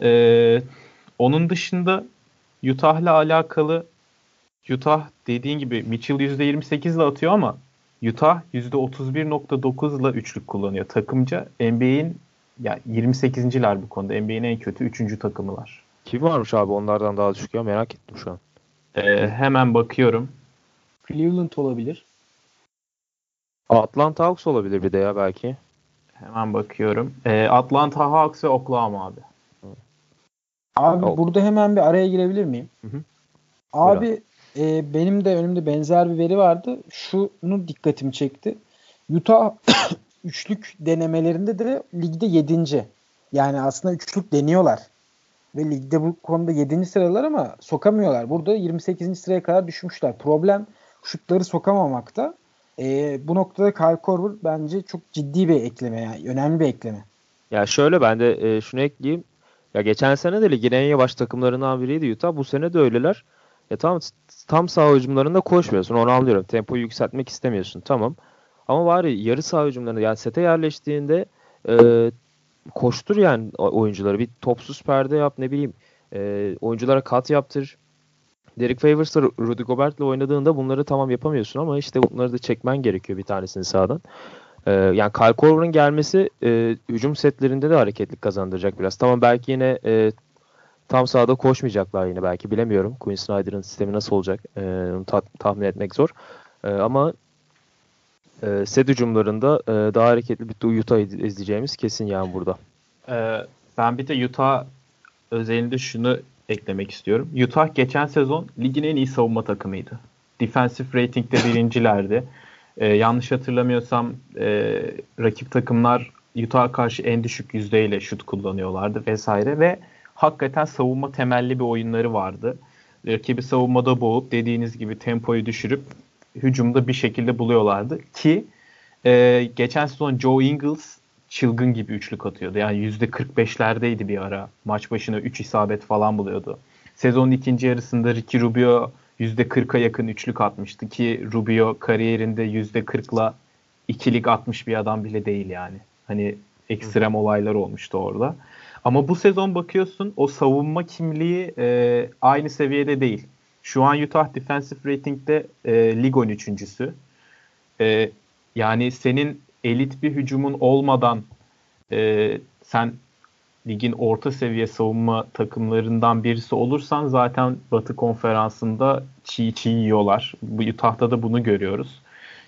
Ee, onun dışında Utah'la alakalı Utah dediğin gibi Mitchell %28 ile atıyor ama Utah %31.9 ile üçlük kullanıyor. Takımca NBA'in ya 28.ler bu konuda. NBA'in en kötü 3. takımılar. Kim varmış abi onlardan daha düşük ya merak ettim şu an. Ee, hemen bakıyorum. Cleveland olabilir. Atlanta Hawks olabilir bir de ya belki. Hemen bakıyorum. Ee, Atlanta Hawks ve Oklahoma abi. Abi oh. burada hemen bir araya girebilir miyim? Hı hı. Abi e, benim de önümde benzer bir veri vardı. Şunu dikkatimi çekti. Utah üçlük denemelerinde de ligde yedinci. Yani aslında üçlük deniyorlar. Ve ligde bu konuda 7. sıralar ama sokamıyorlar. Burada 28. sıraya kadar düşmüşler. Problem şutları sokamamakta. E, bu noktada Kyle Korver bence çok ciddi bir ekleme yani önemli bir ekleme. Ya şöyle ben de e, şunu ekleyeyim. Ya geçen sene de ligin en yavaş takımlarından biriydi Utah. Bu sene de öyleler. Ya tam tam saha hücumlarında koşmuyorsun. Onu anlıyorum. Tempoyu yükseltmek istemiyorsun. Tamam. Ama var ya yarı saha hücumlarında yani sete yerleştiğinde e, koştur yani oyuncuları. Bir topsuz perde yap ne bileyim. E, oyunculara kat yaptır. Derek Favors'la Rudy Gobert'le oynadığında bunları tamam yapamıyorsun ama işte bunları da çekmen gerekiyor bir tanesini sağdan. Ee, yani Kyle Korver'ın gelmesi e, hücum setlerinde de hareketlik kazandıracak biraz. Tamam belki yine e, tam sahada koşmayacaklar yine belki bilemiyorum. Quinn Snyder'ın sistemi nasıl olacak e, onu ta- tahmin etmek zor. E, ama e, set hücumlarında e, daha hareketli bir Utah izleyeceğimiz kesin yani burada. Ee, ben bir de Utah özelinde şunu eklemek istiyorum. Utah geçen sezon ligin en iyi savunma takımıydı. Defensive rating'de birincilerdi. Ee, yanlış hatırlamıyorsam e, rakip takımlar Utah'a karşı en düşük yüzdeyle şut kullanıyorlardı vesaire ve hakikaten savunma temelli bir oyunları vardı. Rakibi savunmada boğup dediğiniz gibi tempoyu düşürüp hücumda bir şekilde buluyorlardı ki e, geçen sezon Joe Ingles çılgın gibi üçlük atıyordu. Yani %45'lerdeydi bir ara. Maç başına 3 isabet falan buluyordu. Sezonun ikinci yarısında Ricky Rubio %40'a yakın üçlük atmıştı ki Rubio kariyerinde %40'la ikilik atmış bir adam bile değil yani. Hani ekstrem olaylar olmuştu orada. Ama bu sezon bakıyorsun o savunma kimliği e, aynı seviyede değil. Şu an Utah Defensive Rating'de e, lig 13.sü. E, yani senin elit bir hücumun olmadan e, sen ligin orta seviye savunma takımlarından birisi olursan zaten Batı konferansında çiğ çiğ yiyorlar. Bu Utah'ta da bunu görüyoruz.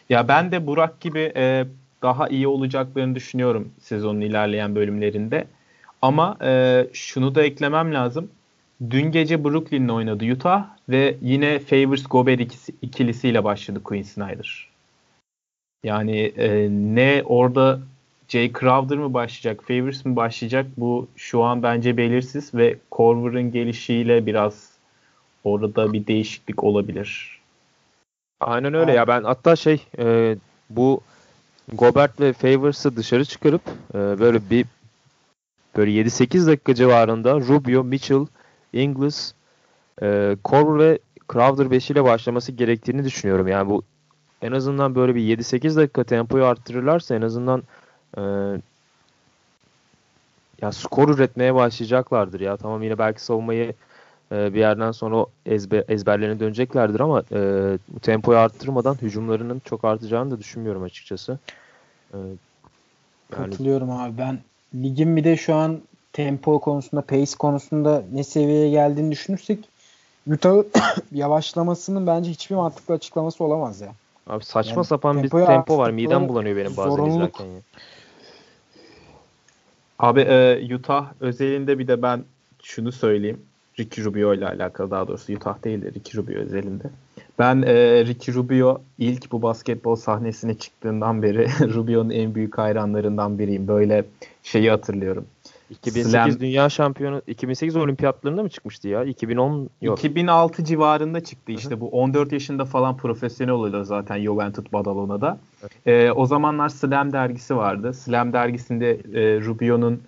Ya ben de Burak gibi e, daha iyi olacaklarını düşünüyorum sezonun ilerleyen bölümlerinde. Ama e, şunu da eklemem lazım. Dün gece Brooklyn'le oynadı Utah ve yine Favors Gobert ikisi, ikilisiyle başladı Quinn Snyder. Yani e, ne orada Jay Crowder mı başlayacak, Favors mı başlayacak bu şu an bence belirsiz ve Corver'ın gelişiyle biraz orada bir değişiklik olabilir. Aynen öyle ya ben hatta şey e, bu Gobert ve Favors'ı dışarı çıkarıp e, böyle bir böyle 7-8 dakika civarında Rubio, Mitchell, Ingles, e, Corver ve Crowder beşiyle başlaması gerektiğini düşünüyorum. Yani bu en azından böyle bir 7-8 dakika tempoyu arttırırlarsa en azından e, ya skor üretmeye başlayacaklardır ya. Tamam yine belki savunmayı e, bir yerden sonra ezber, ezberlerine döneceklerdir ama e, tempoyu arttırmadan hücumlarının çok artacağını da düşünmüyorum açıkçası. E, yani... Katılıyorum abi. Ben ligin bir de şu an tempo konusunda, pace konusunda ne seviyeye geldiğini düşünürsek Utah'ın yavaşlamasının bence hiçbir mantıklı açıklaması olamaz ya. Abi saçma yani sapan bir tempo var. Midem bulanıyor benim bazen zorunluluk. izlerken. Ya. Abi e, Utah özelinde bir de ben şunu söyleyeyim. Ricky Rubio ile alakalı daha doğrusu Utah değil de Ricky Rubio özelinde. Ben e, Ricky Rubio ilk bu basketbol sahnesine çıktığından beri Rubio'nun en büyük hayranlarından biriyim. Böyle şeyi hatırlıyorum. 2008 Slam... Dünya Şampiyonu 2008 olimpiyatlarında mı çıkmıştı ya? 2010 yok. 2006 civarında çıktı işte Hı-hı. bu 14 yaşında falan profesyonel oluyor zaten Juventus Badalona'da. Ee, o zamanlar Slam dergisi vardı. Slam dergisinde e, Rubio'nun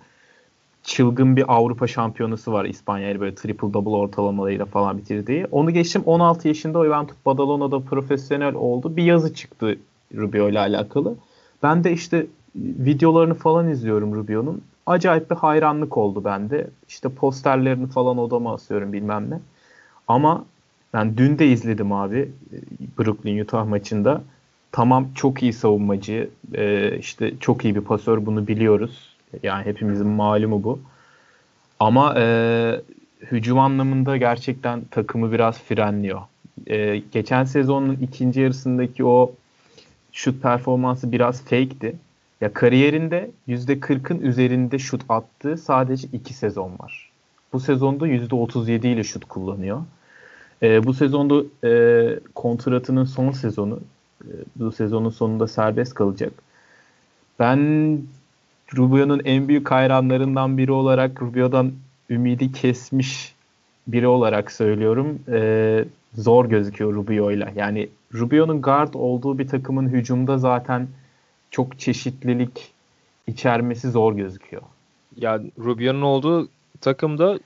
çılgın bir Avrupa şampiyonusu var İspanya'yla böyle triple double ortalamalarıyla falan bitirdiği. Onu geçtim 16 yaşında Juventus Badalona'da profesyonel oldu. Bir yazı çıktı Rubio ile alakalı. Ben de işte videolarını falan izliyorum Rubio'nun acayip bir hayranlık oldu bende. İşte posterlerini falan odama asıyorum bilmem ne. Ama ben dün de izledim abi Brooklyn Utah maçında. Tamam çok iyi savunmacı, e, işte çok iyi bir pasör bunu biliyoruz. Yani hepimizin malumu bu. Ama e, hücum anlamında gerçekten takımı biraz frenliyor. E, geçen sezonun ikinci yarısındaki o şut performansı biraz fake'ti. Ya kariyerinde %40'ın üzerinde şut attığı sadece 2 sezon var. Bu sezonda %37 ile şut kullanıyor. E, bu sezonda e, kontratının son sezonu. E, bu sezonun sonunda serbest kalacak. Ben Rubio'nun en büyük hayranlarından biri olarak Rubio'dan ümidi kesmiş biri olarak söylüyorum. E, zor gözüküyor Rubio ile. Yani Rubio'nun guard olduğu bir takımın hücumda zaten çok çeşitlilik içermesi zor gözüküyor. Ya Rubio'nun olduğu takımda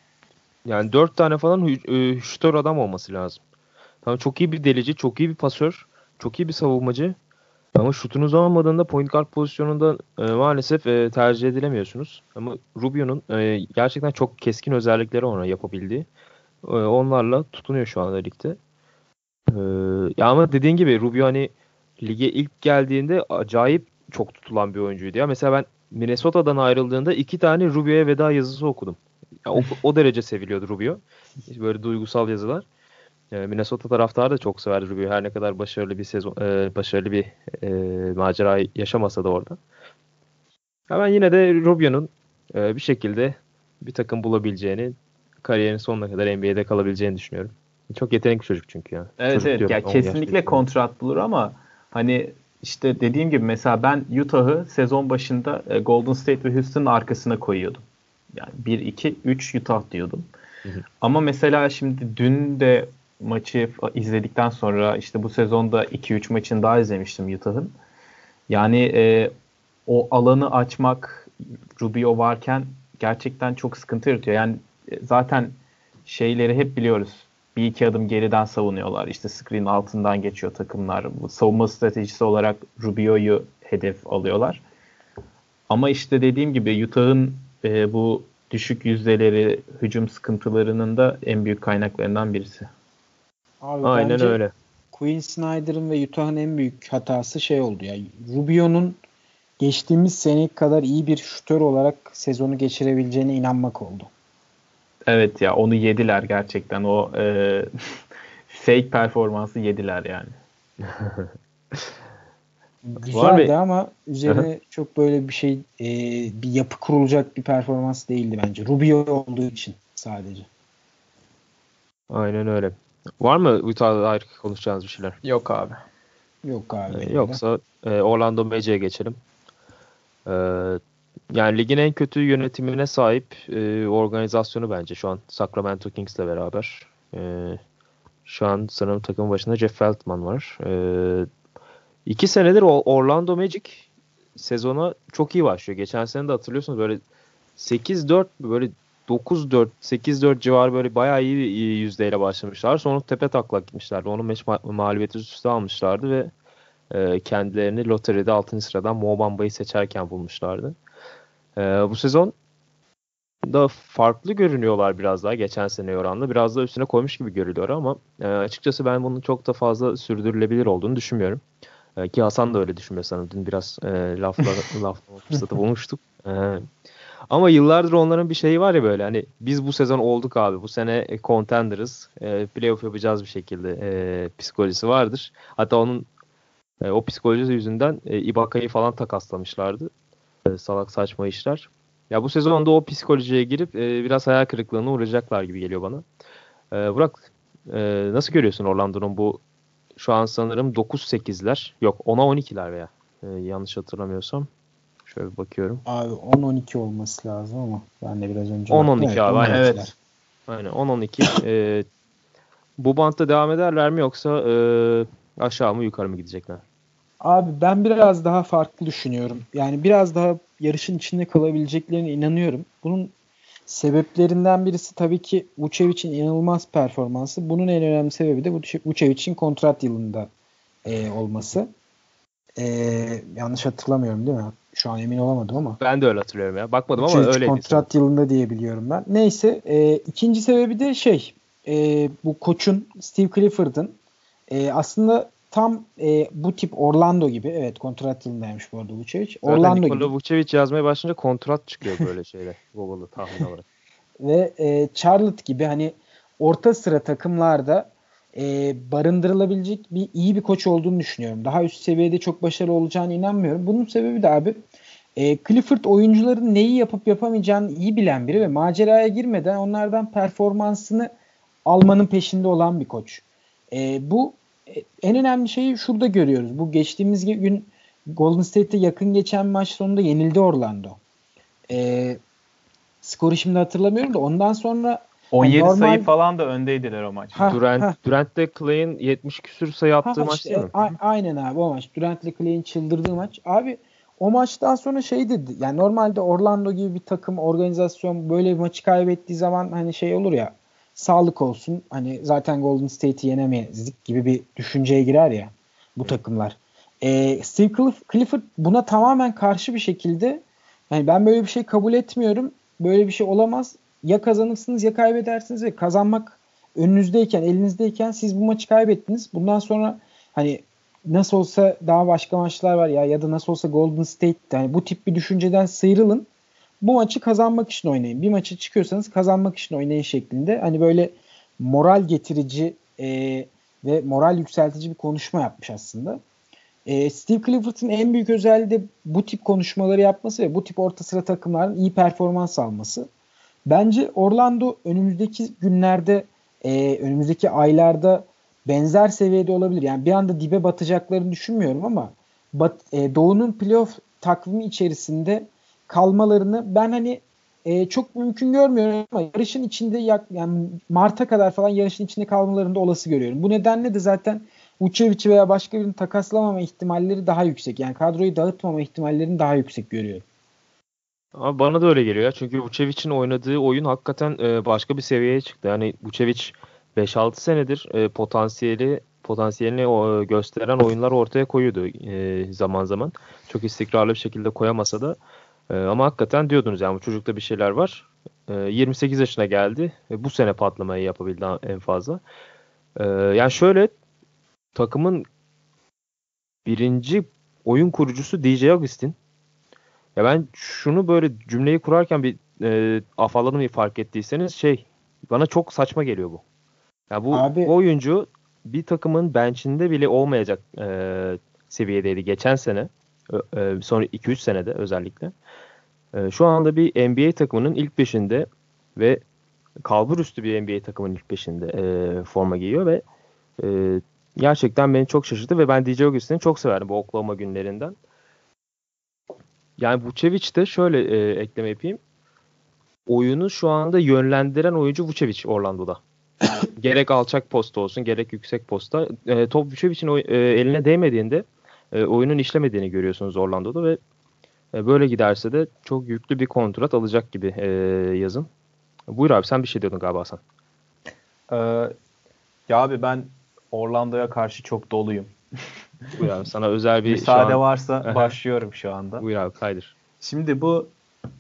yani dört tane falan hü- şütör adam olması lazım. Tamam çok iyi bir delici, çok iyi bir pasör, çok iyi bir savunmacı. Ama şutunuz olmadığında point guard pozisyonunda e, maalesef e, tercih edilemiyorsunuz. Ama Rubio'nun e, gerçekten çok keskin özellikleri ona yapabildiği. E, onlarla tutunuyor şu anda ligde. E, ya ama dediğin gibi Rubio hani lige ilk geldiğinde acayip çok tutulan bir oyuncuydu. Ya mesela ben Minnesota'dan ayrıldığında iki tane Rubio'ya veda yazısı okudum. Ya o, o derece seviliyordu Rubio. Böyle duygusal yazılar. E, Minnesota taraftarı da çok sever Rubio. Her ne kadar başarılı bir sezon, e, başarılı bir e, macera yaşamasa da orada. Ya ben yine de Rubio'nun e, bir şekilde bir takım bulabileceğini, kariyerin sonuna kadar NBA'de kalabileceğini düşünüyorum. Çok yetenekli çocuk çünkü ya. Evet çocuk evet. Ya kesinlikle kontrat bulur ama hani işte dediğim gibi mesela ben Utah'ı sezon başında e, Golden State ve Houston'ın arkasına koyuyordum. Yani 1 2 3 Utah diyordum. Hı hı. Ama mesela şimdi dün de maçı izledikten sonra işte bu sezonda 2-3 maçını daha izlemiştim Utah'ın. Yani e, o alanı açmak Rubio varken gerçekten çok sıkıntı yaratıyor. Yani e, zaten şeyleri hep biliyoruz. Bir iki adım geriden savunuyorlar. İşte screen altından geçiyor takımlar. Bu savunma stratejisi olarak Rubio'yu hedef alıyorlar. Ama işte dediğim gibi Utah'ın e, bu düşük yüzdeleri, hücum sıkıntılarının da en büyük kaynaklarından birisi. Abi Aynen öyle. Quinn Snyder'ın ve Utah'ın en büyük hatası şey oldu ya. Rubio'nun geçtiğimiz sene kadar iyi bir şutör olarak sezonu geçirebileceğine inanmak oldu. Evet ya onu yediler gerçekten. O e, fake performansı yediler yani. Güzeldi ama üzerine çok böyle bir şey e, bir yapı kurulacak bir performans değildi bence. Rubio olduğu için sadece. Aynen öyle. Var mı Utah'la dair konuşacağınız bir şeyler? Yok abi. Yok abi. Ee, yoksa e, Orlando Magic'e geçelim. Ee, yani ligin en kötü yönetimine sahip e, organizasyonu bence şu an Sacramento Kings'le beraber. E, şu an sanırım takım başında Jeff Feltman var. E, iki senedir Orlando Magic sezona çok iyi başlıyor. Geçen sene de hatırlıyorsunuz böyle 8-4 böyle 9-4, 8-4 civarı böyle bayağı iyi bir yüzdeyle başlamışlar. Sonra tepe taklak gitmişlerdi. Onun maç ma- mağlubiyeti üstü almışlardı ve e, kendilerini loteride 6. sıradan Mo Bamba'yı seçerken bulmuşlardı. E, bu sezon da farklı görünüyorlar biraz daha geçen sene oranla. Biraz da üstüne koymuş gibi görülüyor ama e, açıkçası ben bunun çok da fazla sürdürülebilir olduğunu düşünmüyorum. E, ki Hasan da öyle düşünmüyor sanırım. Dün biraz e, lafla, laflama fırsatı bulmuştuk. E, ama yıllardır onların bir şeyi var ya böyle hani biz bu sezon olduk abi. Bu sene e, contender'ız. E, playoff yapacağız bir şekilde e, psikolojisi vardır. Hatta onun e, o psikolojisi yüzünden e, Ibaka'yı falan takaslamışlardı. E, salak saçma işler. Ya bu sezonda o psikolojiye girip e, biraz hayal kırıklığına uğrayacaklar gibi geliyor bana. E, Burak e, nasıl görüyorsun Orlando'nun bu şu an sanırım 9-8'ler yok 10'a 12'ler veya e, yanlış hatırlamıyorsam. Şöyle bakıyorum. Abi 10-12 olması lazım ama ben de biraz önce 10-12 evet, abi aynen. Evet. Aynen 10-12. e, bu bantta devam ederler mi yoksa e, aşağı mı yukarı mı gidecekler? Abi ben biraz daha farklı düşünüyorum. Yani biraz daha yarışın içinde kalabileceklerine inanıyorum. Bunun sebeplerinden birisi tabii ki Vucevic'in inanılmaz performansı. Bunun en önemli sebebi de Vucevic'in kontrat yılında e, olması. E, yanlış hatırlamıyorum değil mi? Şu an emin olamadım ama. Ben de öyle hatırlıyorum ya. Bakmadım ama öyle. Kontrat yılında diye biliyorum ben. Neyse. E, ikinci sebebi de şey. E, bu koçun Steve Clifford'ın e, aslında tam e, bu tip Orlando gibi. Evet kontrat yılındaymış bu arada Vucevic. Orlando Nikola gibi. Vucevic yazmaya başlayınca kontrat çıkıyor böyle şeyler. Google'da tahmin olarak. Ve e, Charlotte gibi hani orta sıra takımlarda e, barındırılabilecek bir iyi bir koç olduğunu düşünüyorum. Daha üst seviyede çok başarılı olacağını inanmıyorum. Bunun sebebi de abi e, Clifford oyuncuların neyi yapıp yapamayacağını iyi bilen biri ve maceraya girmeden onlardan performansını almanın peşinde olan bir koç. E, bu e, en önemli şeyi şurada görüyoruz. Bu geçtiğimiz gün Golden State'te yakın geçen maç sonunda yenildi Orlando. E, skoru şimdi hatırlamıyorum da ondan sonra 17 yani normal... sayı falan da öndeydiler o maç. Ha, Durant, ha. Durant ile Clay'in 70 küsür sayı attığı ha, maç işte, değil mi? A- aynen abi o maç. Durant ile Clay'in çıldırdığı maç. Abi o maçtan sonra şey dedi. Yani normalde Orlando gibi bir takım organizasyon böyle bir maçı kaybettiği zaman hani şey olur ya sağlık olsun. Hani zaten Golden State'i yenemezdik gibi bir düşünceye girer ya bu takımlar. Ee, Steve Clifford buna tamamen karşı bir şekilde yani ben böyle bir şey kabul etmiyorum. Böyle bir şey olamaz. Ya kazanırsınız ya kaybedersiniz ve kazanmak önünüzdeyken, elinizdeyken siz bu maçı kaybettiniz. Bundan sonra hani nasıl olsa daha başka maçlar var ya ya da nasıl olsa Golden State yani bu tip bir düşünceden sıyrılın. Bu maçı kazanmak için oynayın. Bir maçı çıkıyorsanız kazanmak için oynayın şeklinde. Hani böyle moral getirici e, ve moral yükseltici bir konuşma yapmış aslında. E, Steve Clifford'ın en büyük özelliği de bu tip konuşmaları yapması ve bu tip orta sıra takımların iyi performans alması. Bence Orlando önümüzdeki günlerde, e, önümüzdeki aylarda benzer seviyede olabilir. Yani bir anda dibe batacaklarını düşünmüyorum ama bat, e, Doğu'nun playoff takvimi içerisinde kalmalarını ben hani e, çok mümkün görmüyorum ama yarışın içinde yak, yani Mart'a kadar falan yarışın içinde kalmalarını da olası görüyorum. Bu nedenle de zaten Vucevic'i veya başka birini takaslamama ihtimalleri daha yüksek. Yani kadroyu dağıtmama ihtimallerini daha yüksek görüyorum. Abi bana da öyle geliyor ya. Çünkü Vucevic'in oynadığı oyun hakikaten e, başka bir seviyeye çıktı. Yani Vucevic 5-6 senedir e, potansiyeli potansiyelini gösteren oyunlar ortaya koyuyordu e, zaman zaman. Çok istikrarlı bir şekilde koyamasa da ama hakikaten diyordunuz yani bu çocukta bir şeyler var. E, 28 yaşına geldi. E, bu sene patlamayı yapabildi en fazla. Yani şöyle takımın birinci oyun kurucusu DJ Augustin. Ya ben şunu böyle cümleyi kurarken bir e, afalladım fark ettiyseniz şey bana çok saçma geliyor bu. Ya bu, Abi, oyuncu bir takımın bench'inde bile olmayacak e, seviyedeydi geçen sene. E, son 2-3 senede özellikle. E, şu anda bir NBA takımının ilk beşinde ve kalbur üstü bir NBA takımının ilk beşinde e, forma giyiyor ve e, gerçekten beni çok şaşırttı ve ben DJ Augustin'i çok severim bu Oklahoma günlerinden. Yani Vucevic de şöyle e, ekleme yapayım. Oyunu şu anda yönlendiren oyuncu Vucevic Orlando'da. gerek alçak posta olsun gerek yüksek posta. E, top Vucevic'in e, eline değmediğinde e, oyunun işlemediğini görüyorsunuz Orlando'da ve e, böyle giderse de çok yüklü bir kontrat alacak gibi e, yazın. Buyur abi sen bir şey diyordun galiba sen. Ee, ya abi ben Orlando'ya karşı çok doluyum. Buyur abi sana özel bir Müsaade an... varsa başlıyorum şu anda. Buyur abi kaydır. Şimdi bu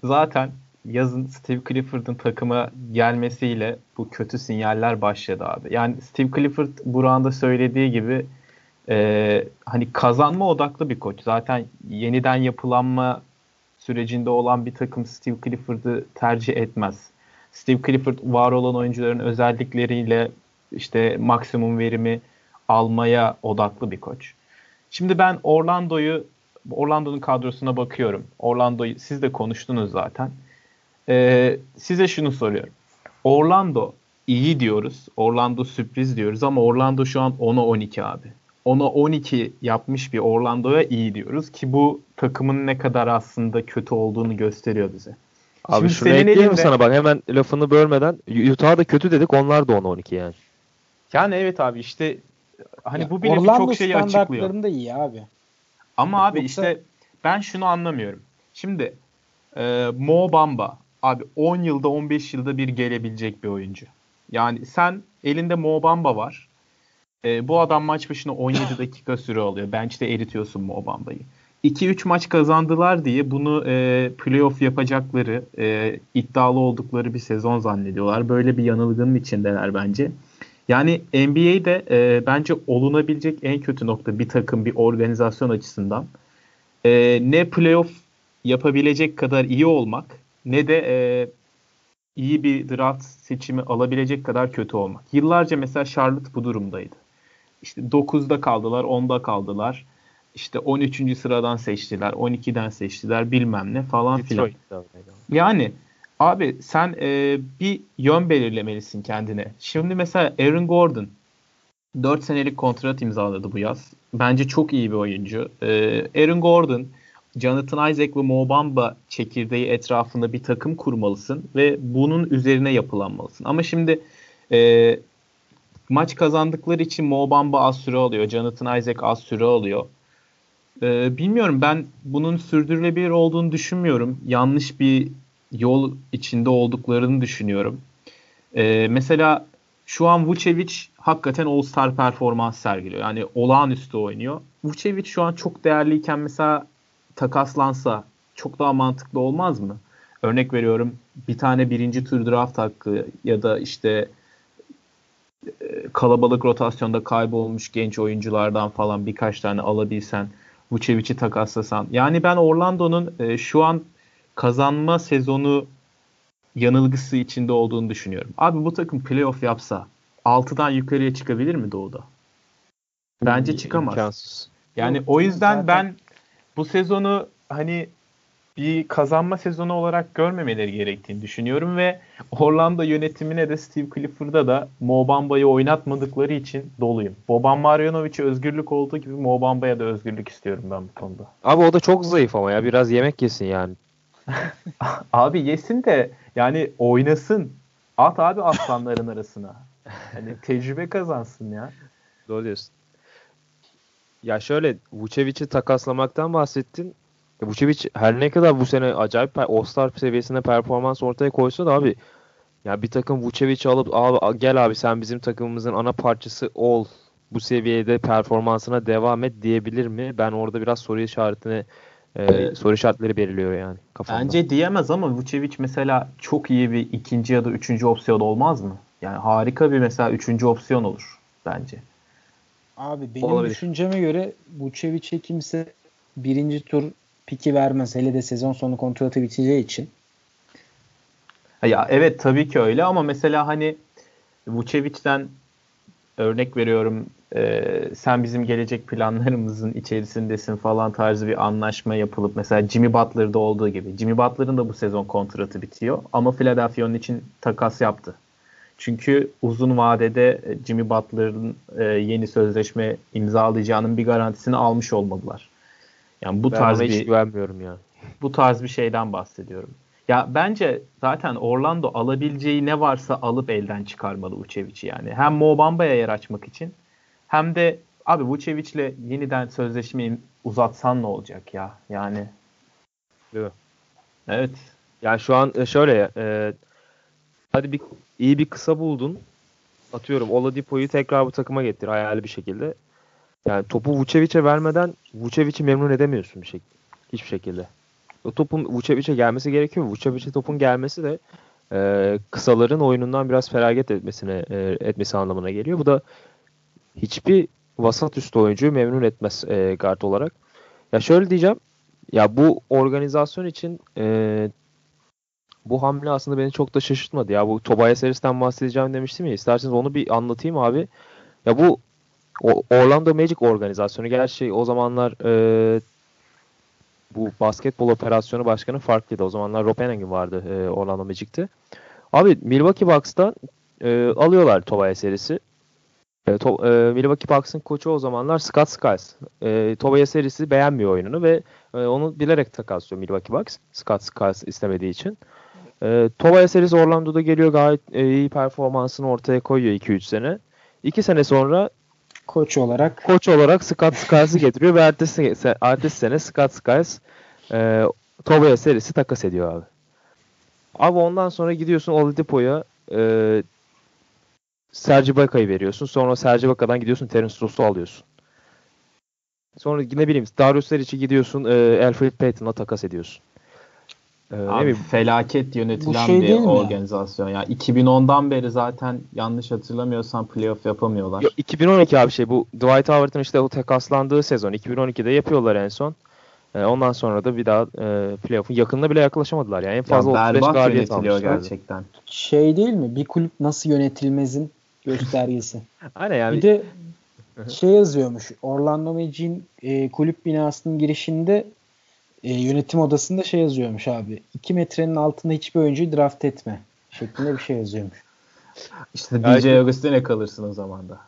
zaten yazın Steve Clifford'ın takıma gelmesiyle bu kötü sinyaller başladı abi. Yani Steve Clifford Burak'ın söylediği gibi e, hani kazanma odaklı bir koç. Zaten yeniden yapılanma sürecinde olan bir takım Steve Clifford'ı tercih etmez. Steve Clifford var olan oyuncuların özellikleriyle işte maksimum verimi almaya odaklı bir koç. Şimdi ben Orlando'yu Orlando'nun kadrosuna bakıyorum. Orlando'yu siz de konuştunuz zaten. Ee, size şunu soruyorum. Orlando iyi diyoruz. Orlando sürpriz diyoruz ama Orlando şu an 10'a 12 abi. 10'a 12 yapmış bir Orlando'ya iyi diyoruz ki bu takımın ne kadar aslında kötü olduğunu gösteriyor bize. Abi Şimdi şunu ekleyeyim elinde... sana bak hemen lafını bölmeden Utah da kötü dedik onlar da 10'a 12 yani. Yani evet abi işte hani ya, bu bile birçok şeyi açıklıyor. da iyi abi. Ama abi Yoksa... işte ben şunu anlamıyorum. Şimdi e, Mo Bamba abi 10 yılda 15 yılda bir gelebilecek bir oyuncu. Yani sen elinde Mo Bamba var. E, bu adam maç başına 17 dakika süre alıyor. Bench'te eritiyorsun Mo Bamba'yı. 2-3 maç kazandılar diye bunu e, playoff yapacakları, e, iddialı oldukları bir sezon zannediyorlar. Böyle bir yanılgının içindeler bence. Yani NBA'de e, bence olunabilecek en kötü nokta bir takım, bir organizasyon açısından e, ne playoff yapabilecek kadar iyi olmak ne de e, iyi bir draft seçimi alabilecek kadar kötü olmak. Yıllarca mesela Charlotte bu durumdaydı. İşte 9'da kaldılar, 10'da kaldılar. İşte 13. sıradan seçtiler, 12'den seçtiler bilmem ne falan filan. Yani abi sen e, bir yön belirlemelisin kendine. Şimdi mesela Aaron Gordon 4 senelik kontrat imzaladı bu yaz. Bence çok iyi bir oyuncu. E, Aaron Gordon Jonathan Isaac ve Mo Bamba çekirdeği etrafında bir takım kurmalısın ve bunun üzerine yapılanmalısın. Ama şimdi e, maç kazandıkları için Mo Bamba az süre alıyor. Jonathan Isaac az süre alıyor. E, bilmiyorum ben bunun sürdürülebilir olduğunu düşünmüyorum. Yanlış bir yol içinde olduklarını düşünüyorum. E, mesela şu an Vucevic hakikaten All-Star performans sergiliyor. Yani olağanüstü oynuyor. Vucevic şu an çok değerliyken mesela takaslansa çok daha mantıklı olmaz mı? Örnek veriyorum bir tane birinci tur draft hakkı ya da işte e, kalabalık rotasyonda kaybolmuş genç oyunculardan falan birkaç tane alabilsen Vucevic'i takaslasan. Yani ben Orlando'nun e, şu an kazanma sezonu yanılgısı içinde olduğunu düşünüyorum. Abi bu takım playoff yapsa 6'dan yukarıya çıkabilir mi Doğu'da? Bence çıkamaz. İmkansız. Yani o yüzden ben bu sezonu hani bir kazanma sezonu olarak görmemeleri gerektiğini düşünüyorum ve Orlando yönetimine de Steve Clifford'a da Mo Bamba'yı oynatmadıkları için doluyum. Boban Marjanovic'e özgürlük olduğu gibi Mo Bamba'ya da özgürlük istiyorum ben bu konuda. Abi o da çok zayıf ama ya biraz yemek yesin yani. Abi yesin de yani oynasın. At abi aslanların arasına. Hani tecrübe kazansın ya. Doğru diyorsun. Ya şöyle Vucevic'i takaslamaktan bahsettin. Vucevic her ne kadar bu sene acayip All-Star seviyesinde performans ortaya koysa da abi ya bir takım Vucevic'i alıp abi gel abi sen bizim takımımızın ana parçası ol. Bu seviyede performansına devam et diyebilir mi? Ben orada biraz soru işaretine e, soru işaretleri belirliyor yani kafamda. Bence diyemez ama Vucevic mesela çok iyi bir ikinci ya da üçüncü opsiyon olmaz mı? Yani harika bir mesela üçüncü opsiyon olur bence. Abi benim Olabilir. düşünceme göre Vucevic'e kimse birinci tur piki vermez. Hele de sezon sonu kontratı biteceği için. Ya evet tabii ki öyle ama mesela hani Vucevic'den örnek veriyorum e, sen bizim gelecek planlarımızın içerisindesin falan tarzı bir anlaşma yapılıp mesela Jimmy Butler'da olduğu gibi. Jimmy Butler'ın da bu sezon kontratı bitiyor ama Philadelphia onun için takas yaptı. Çünkü uzun vadede e, Jimmy Butler'ın e, yeni sözleşme imzalayacağının bir garantisini almış olmadılar. Yani bu ben tarz bir güvenmiyorum ya. Bu tarz bir şeyden bahsediyorum. Ya bence zaten Orlando alabileceği ne varsa alıp elden çıkarmalı Vucevic'i yani. Hem Mo Bamba'ya yer açmak için hem de abi Vucevic'le yeniden sözleşmeyi uzatsan ne olacak ya? Yani Değil mi? Evet. Yani şu an e, şöyle e, hadi bir iyi bir kısa buldun. Atıyorum Oladipo'yu tekrar bu takıma getir hayali bir şekilde. Yani topu Vucevic'e vermeden Vucevic'i memnun edemiyorsun bir şekilde. Hiçbir şekilde. O topun Vucevic'e gelmesi gerekiyor. Vucevic'e topun gelmesi de e, kısaların oyunundan biraz feragat etmesine e, etmesi anlamına geliyor. Bu da hiçbir vasat üstü oyuncuyu memnun etmez e, guard olarak. Ya şöyle diyeceğim. Ya bu organizasyon için e, bu hamle aslında beni çok da şaşırtmadı. Ya bu Tobias serisinden bahsedeceğim demiştim ya. İsterseniz onu bir anlatayım abi. Ya bu Orlando Magic organizasyonu. Gerçi o zamanlar e, bu basketbol operasyonu başkanı farklıydı. O zamanlar Rob Hennigan vardı e, Orlando Magic'te. Abi Milwaukee Bucks'tan e, alıyorlar Tobias serisi. E, to, e, Milwaukee Bucks'ın koçu o zamanlar Scott Skiles. E, Tobias serisi beğenmiyor oyununu ve e, onu bilerek takaslıyor Milwaukee Bucks. Scott Skiles istemediği için. E, Tobias serisi Orlando'da geliyor gayet e, iyi performansını ortaya koyuyor 2-3 sene. 2 sene sonra koç olarak koç olarak Scott Skiles'ı getiriyor ve ertesi, ertesi sene Scott Skiles e, Tobias serisi takas ediyor abi. Abi ondan sonra gidiyorsun Oladipo'ya e, Sergi Baka'yı veriyorsun. Sonra Sergi Baka'dan gidiyorsun Terence Ross'u alıyorsun. Sonra ne bileyim Darius Leric'i gidiyorsun e, Alfred Payton'la takas ediyorsun. Ee, Abi, felaket yönetilen şey bir organizasyon. Ya yani 2010'dan beri zaten yanlış hatırlamıyorsam playoff yapamıyorlar. Yok, 2012 abi şey bu Dwight Howard'ın işte o takaslandığı sezon 2012'de yapıyorlar en son. Ee, ondan sonra da bir daha e, playoff'un yakınına bile yaklaşamadılar. Yani en fazla ya 35 galibiyet almışlar. gerçekten. Şey değil mi? Bir kulüp nasıl yönetilmezin göstergesi. Aynen yani. Bir de şey yazıyormuş. Orlando Magic'in e, kulüp binasının girişinde e, yönetim odasında şey yazıyormuş abi. 2 metrenin altında hiçbir oyuncuyu draft etme şeklinde bir şey yazıyormuş. İşte DJ Augustin'e kalırsın o zaman da.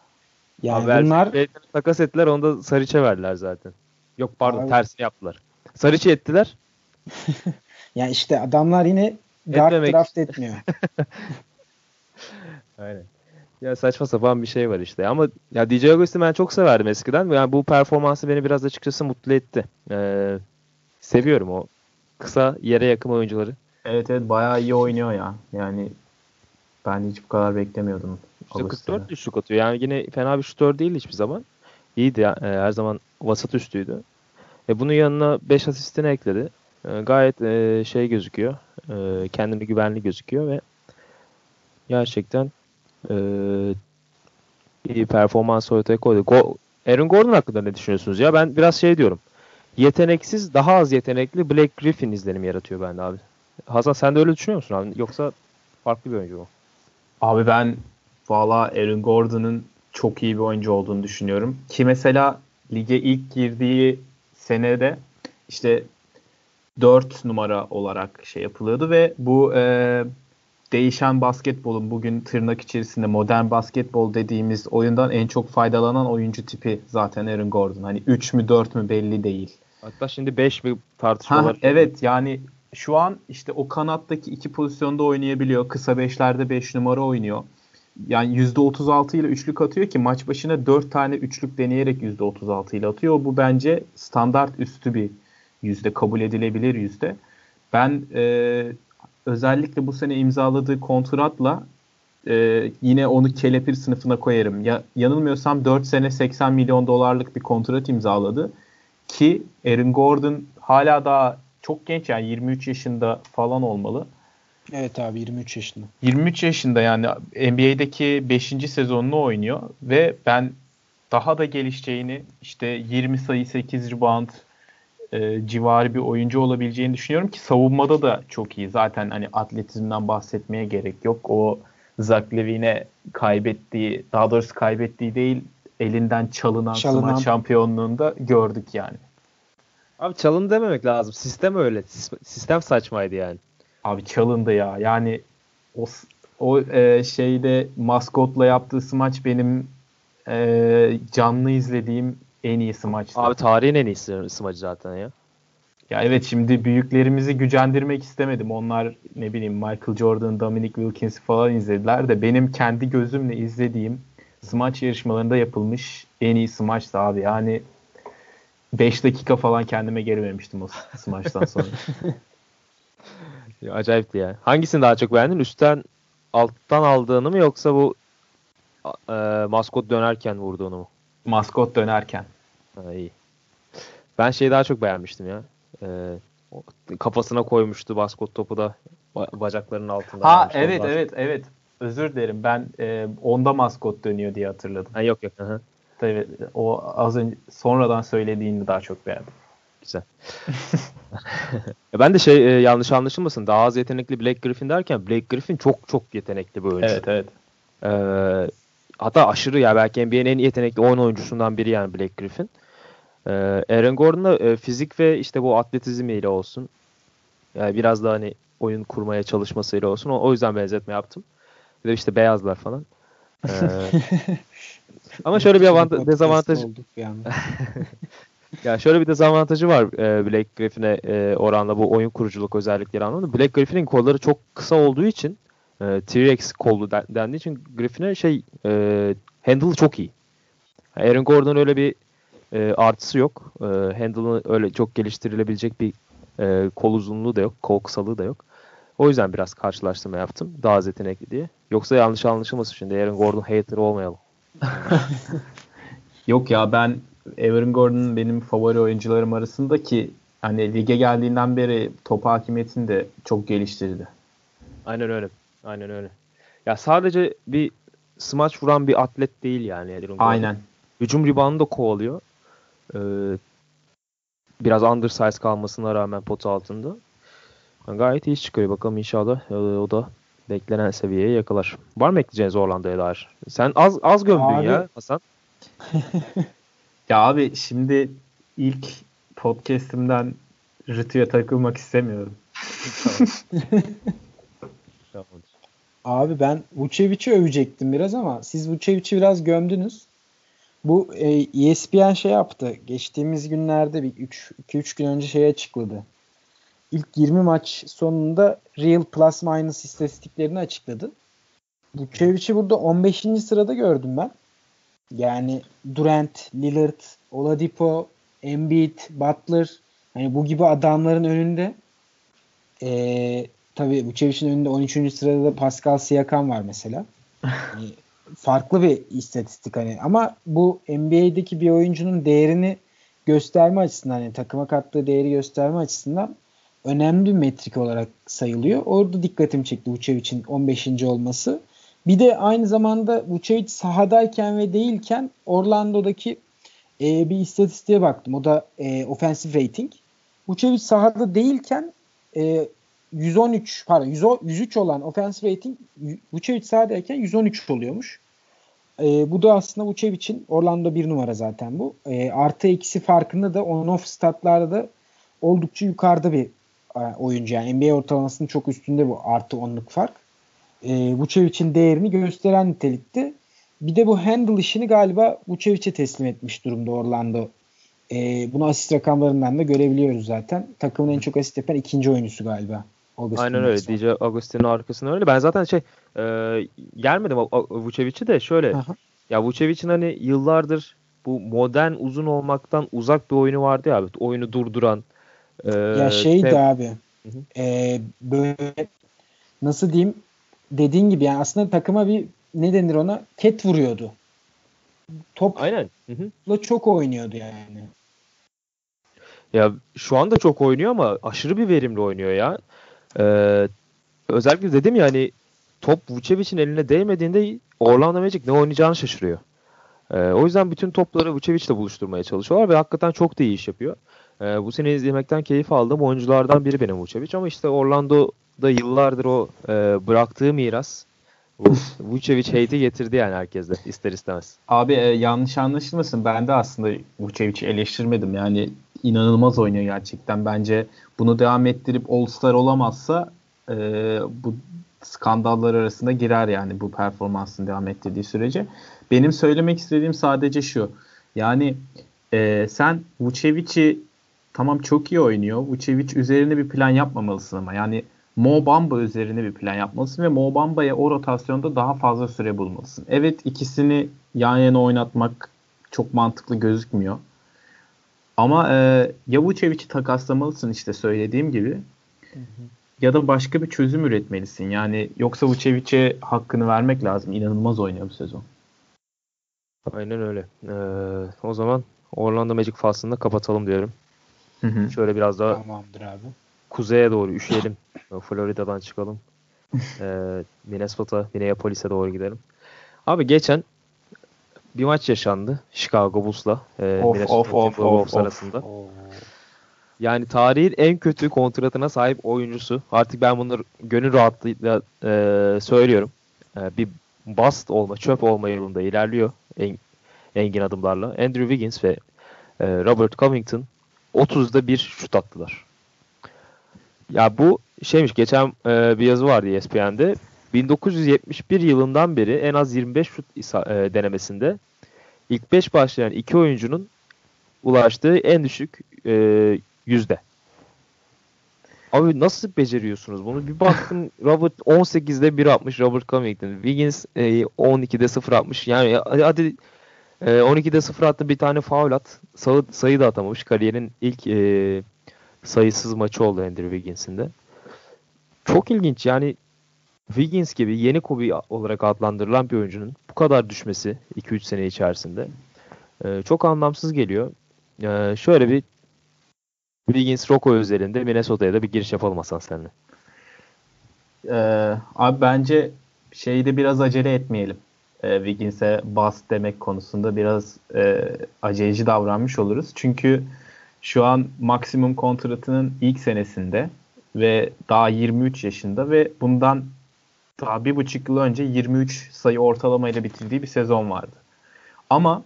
Yani abi bunlar takas ettiler onu da Sarıç'a verdiler zaten. Yok pardon abi, tersini yaptılar. Sarıçı ettiler. yani işte adamlar yine guard Etmemek. draft etmiyor. Aynen. Ya saçma sapan bir şey var işte. Ama ya DJ August'i ben çok severdim eskiden. Yani bu performansı beni biraz açıkçası mutlu etti. Ee, seviyorum o kısa yere yakın oyuncuları. Evet evet bayağı iyi oynuyor ya. Yani ben hiç bu kadar beklemiyordum. İşte 44 üçlük atıyor. Yani yine fena bir şutör değil hiçbir zaman. İyiydi ya. E, her zaman vasat üstüydü. E, bunun yanına 5 asistini ekledi. E, gayet e, şey gözüküyor. E, kendini güvenli gözüküyor ve gerçekten e, iyi performans ortaya koydu. Go Aaron Gordon hakkında ne düşünüyorsunuz ya? Ben biraz şey diyorum. Yeteneksiz, daha az yetenekli Blake Griffin izlenimi yaratıyor bende abi. Hasan sen de öyle düşünüyor musun abi? Yoksa farklı bir oyuncu mu? Abi ben valla Aaron Gordon'ın çok iyi bir oyuncu olduğunu düşünüyorum. Ki mesela lige ilk girdiği senede işte 4 numara olarak şey yapılıyordu ve bu e, değişen basketbolun bugün tırnak içerisinde modern basketbol dediğimiz oyundan en çok faydalanan oyuncu tipi zaten Aaron Gordon. Hani 3 mü 4 mü belli değil. Hatta şimdi 5 mi tartışmalar. Ha, evet yani şu an işte o kanattaki iki pozisyonda oynayabiliyor. Kısa beşlerde 5 beş numara oynuyor. Yani %36 ile üçlük atıyor ki maç başına 4 tane üçlük deneyerek %36 ile atıyor. Bu bence standart üstü bir yüzde kabul edilebilir yüzde. Ben e, özellikle bu sene imzaladığı kontratla e, yine onu kelepir sınıfına koyarım. Ya, yanılmıyorsam 4 sene 80 milyon dolarlık bir kontrat imzaladı. Ki Aaron Gordon hala daha çok genç yani 23 yaşında falan olmalı. Evet abi 23 yaşında. 23 yaşında yani NBA'deki 5. sezonunu oynuyor ve ben daha da gelişeceğini işte 20 sayı 8 rebound e, civarı bir oyuncu olabileceğini düşünüyorum ki savunmada da çok iyi. Zaten hani atletizmden bahsetmeye gerek yok. O Zach Levine'e kaybettiği, daha doğrusu kaybettiği değil, elinden çalınan, çalınan. smaç şampiyonluğunda gördük yani. Abi çalın dememek lazım. Sistem öyle. Sistem saçmaydı yani. Abi çalındı ya. Yani o o e, şeyde maskotla yaptığı smaç benim e, canlı izlediğim en iyi smaçtı. Abi tarihin en iyi smaçı zaten ya. Ya evet şimdi büyüklerimizi gücendirmek istemedim. Onlar ne bileyim Michael Jordan, Dominic Wilkins falan izlediler de benim kendi gözümle izlediğim smaç yarışmalarında yapılmış en iyi smaçtı abi. Yani 5 dakika falan kendime geri vermiştim o smaçtan sonra. Acayipti ya. Hangisini daha çok beğendin? Üstten alttan aldığını mı yoksa bu e, maskot dönerken vurduğunu mu? Maskot dönerken. Ha, iyi. Ben şeyi daha çok beğenmiştim ya. E, kafasına koymuştu maskot topu da bacaklarının altında. Ha evet ondan. evet evet. Özür dilerim. Ben e, onda maskot dönüyor diye hatırladım. Ha, yok yok. Hı-hı. Tabii o az önce sonradan söylediğini daha çok beğendim. Güzel. ben de şey e, yanlış anlaşılmasın. Daha az yetenekli Blake Griffin derken Blake Griffin çok çok yetenekli bir oyuncu. Evet evet. Ee, hatta aşırı ya belki NBA'nin en yetenekli oyun oyuncusundan biri yani Blake Griffin. Ee, Aaron Gordon'da e, fizik ve işte bu atletizmiyle olsun. Yani biraz daha hani oyun kurmaya çalışmasıyla olsun. O, o yüzden benzetme yaptım. Bir de işte beyazlar falan. Ee, ama şöyle bir avant- dezavantaj. Ya şöyle bir dezavantajı var e, Blake Griffin'e e, oranla bu oyun kuruculuk özellikleri anlamında. Blake Griffin'in kolları çok kısa olduğu için e, T-Rex kolu dendiği için Griffin'e şey e, handle çok iyi. Aaron Gordon öyle bir e, artısı yok. E, handle'ı öyle çok geliştirilebilecek bir e, kol uzunluğu da yok. Kol kısalığı da yok. O yüzden biraz karşılaştırma yaptım. Daha az yetenekli diye. Yoksa yanlış anlaşılmasın şimdi. Aaron Gordon hater olmayalım. yok ya ben Aaron Gordon benim favori oyuncularım arasında ki hani lige geldiğinden beri top hakimiyetini de çok geliştirdi. Aynen öyle. Aynen öyle. Ya sadece bir smaç vuran bir atlet değil yani Aaron Gordon. Aynen. Hücum ribanını da kovalıyor. Ee, biraz undersize kalmasına rağmen pot altında. Gayet iyi çıkıyor. Bakalım inşallah e, o da beklenen seviyeye yakalar. Var mı ekleyeceğiniz Orlando'ya dair? Sen az az gömdün Abi, ya Hasan. Ya abi şimdi ilk podcast'imden rütüye takılmak istemiyorum. Abi ben Vucevic'i övecektim biraz ama siz Vucevic'i biraz gömdünüz. Bu e, ESPN şey yaptı. Geçtiğimiz günlerde bir 2-3 gün önce şey açıkladı. İlk 20 maç sonunda real plus minus istatistiklerini açıkladı. Vucevic'i burada 15. sırada gördüm ben. Yani Durant, Lillard, Oladipo, Embiid, Butler hani bu gibi adamların önünde ee, tabii Vucevic'in önünde 13. sırada da Pascal Siakam var mesela. Yani farklı bir istatistik hani ama bu NBA'deki bir oyuncunun değerini gösterme açısından hani takıma kattığı değeri gösterme açısından önemli bir metrik olarak sayılıyor. Orada dikkatimi çekti Vucevic'in 15. olması. Bir de aynı zamanda Vucevic sahadayken ve değilken Orlando'daki e, bir istatistiğe baktım. O da e, offensive rating. Vucevic sahada değilken e, 113 pardon 103 olan offensive rating Vucevic sahadayken 113 oluyormuş. E, bu da aslında Vucevic'in Orlando bir numara zaten bu. E, artı eksi farkında da on-off statlarda da oldukça yukarıda bir e, oyuncu. Yani NBA ortalamasının çok üstünde bu artı onluk fark. E, Vucevic'in değerini gösteren nitelikte. Bir de bu handle işini galiba Vucevic'e teslim etmiş durumda Orlando. E, bunu asist rakamlarından da görebiliyoruz zaten. Takımın en çok asist yapan ikinci oyuncusu galiba. Augustin Aynen öyle. DJ Agustin'in arkasında öyle. Ben zaten şey e, gelmedim Vucevic'i de şöyle. Aha. Ya Vucevic'in hani yıllardır bu modern uzun olmaktan uzak bir oyunu vardı ya. Oyunu durduran. E, ya şeydi tem- abi. E, böyle nasıl diyeyim dediğin gibi yani aslında takıma bir ne denir ona ket vuruyordu. Top Aynen. Hı çok oynuyordu yani. Ya şu anda çok oynuyor ama aşırı bir verimli oynuyor ya. Ee, özellikle dedim ya hani top Vucevic'in eline değmediğinde Orlando Magic ne oynayacağını şaşırıyor. Ee, o yüzden bütün topları Vucevic'le buluşturmaya çalışıyorlar ve hakikaten çok da iyi iş yapıyor. Ee, bu sene izlemekten keyif aldığım oyunculardan biri benim Vucevic ama işte Orlando'da yıllardır o e, bıraktığı miras Vucevic hate'i getirdi yani herkese ister istemez. Abi e, yanlış anlaşılmasın ben de aslında Vucevic'i eleştirmedim yani inanılmaz oynuyor gerçekten. Bence bunu devam ettirip All-Star olamazsa e, bu skandallar arasında girer yani bu performansını devam ettirdiği sürece. Benim söylemek istediğim sadece şu. Yani e, sen Vucevic'i tamam çok iyi oynuyor. Vucevic üzerine bir plan yapmamalısın ama. Yani Mo Bamba üzerine bir plan yapmalısın ve Mo Bamba'ya o rotasyonda daha fazla süre bulmalısın. Evet ikisini yan yana oynatmak çok mantıklı gözükmüyor. Ama e, ya Vucevic'i takaslamalısın işte söylediğim gibi. Hı hı. Ya da başka bir çözüm üretmelisin. Yani yoksa Vucevic'e hakkını vermek lazım. İnanılmaz oynuyor bu sezon. Aynen öyle. Ee, o zaman Orlando Magic faslını kapatalım diyorum. Hı hı. Şöyle biraz daha Tamamdır abi. Kuzeye doğru üşüyelim. Florida'dan çıkalım. ee, Minnesota, Minneapolis'e doğru gidelim. Abi geçen bir maç yaşandı Chicago Bulls'la e, of, Minnesota of, of, arasında. Of. Yani tarihin en kötü kontratına sahip oyuncusu. Artık ben bunları gönül rahatlığıyla e, söylüyorum. E, bir bust olma, çöp olma yolunda ilerliyor en, engin adımlarla. Andrew Wiggins ve e, Robert Covington 30'da bir şut attılar. Ya bu şeymiş geçen e, bir yazı vardı ESPN'de. 1971 yılından beri en az 25 şut e, denemesinde ilk 5 başlayan iki oyuncunun ulaştığı en düşük e, yüzde. Abi nasıl beceriyorsunuz bunu? Bir baktım Robert 18'de 1.60 Robert Covington. Wiggins e, 12'de 0.60. Yani hadi e, 12'de 0 attı bir tane faul at. Sayı, sayı da atamamış. Kariyerin ilk e, sayısız maçı oldu Andrew Wiggins'in de. Çok ilginç yani Wiggins gibi yeni Kobe olarak adlandırılan bir oyuncunun bu kadar düşmesi 2-3 sene içerisinde e, çok anlamsız geliyor. E, şöyle bir Wiggins Rocco üzerinde Minnesota'ya da bir giriş yapalım Hasan seninle. Ee, abi bence şeyde biraz acele etmeyelim. Ee, Wiggins'e bas demek konusunda biraz e, aceleci davranmış oluruz. Çünkü şu an maksimum kontratının ilk senesinde ve daha 23 yaşında ve bundan daha bir buçuk yıl önce 23 sayı ortalamayla bitirdiği bir sezon vardı. Ama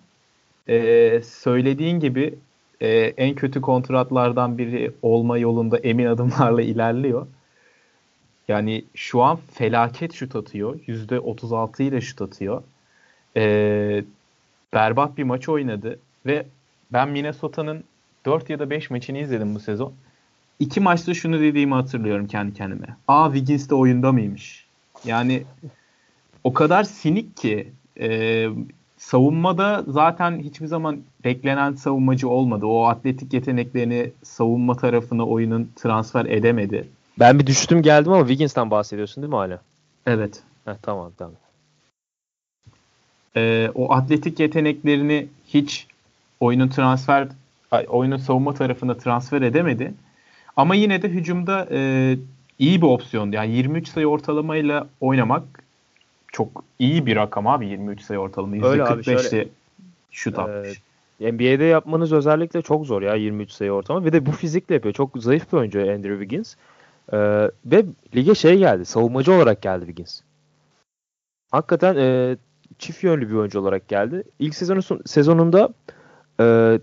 e, söylediğin gibi e, en kötü kontratlardan biri olma yolunda emin adımlarla ilerliyor. Yani şu an felaket şut atıyor. %36 ile şut atıyor. E, berbat bir maç oynadı ve ben Minnesota'nın 4 ya da 5 maçını izledim bu sezon. İki maçta şunu dediğimi hatırlıyorum kendi kendime. Aa Wiggins de oyunda mıymış? Yani o kadar sinik ki e, savunmada zaten hiçbir zaman beklenen savunmacı olmadı. O atletik yeteneklerini savunma tarafına oyunun transfer edemedi. Ben bir düştüm geldim ama Wiggins'ten bahsediyorsun değil mi hala? Evet. Heh, tamam tamam. Ee, o atletik yeteneklerini hiç oyunun transfer oyunun savunma tarafına transfer edemedi. Ama yine de hücumda e, iyi bir opsiyon. Yani 23 sayı ortalamayla oynamak çok iyi bir rakam abi 23 sayı ortalama. %45'te şut atmış. E, NBA'de yapmanız özellikle çok zor ya 23 sayı ortalama. Ve de bu fizikle yapıyor. Çok zayıf bir oyuncu Andrew Wiggins. E, ve lige şey geldi. Savunmacı olarak geldi Wiggins. Hakikaten e, çift yönlü bir oyuncu olarak geldi. İlk sezonun sezonunda e,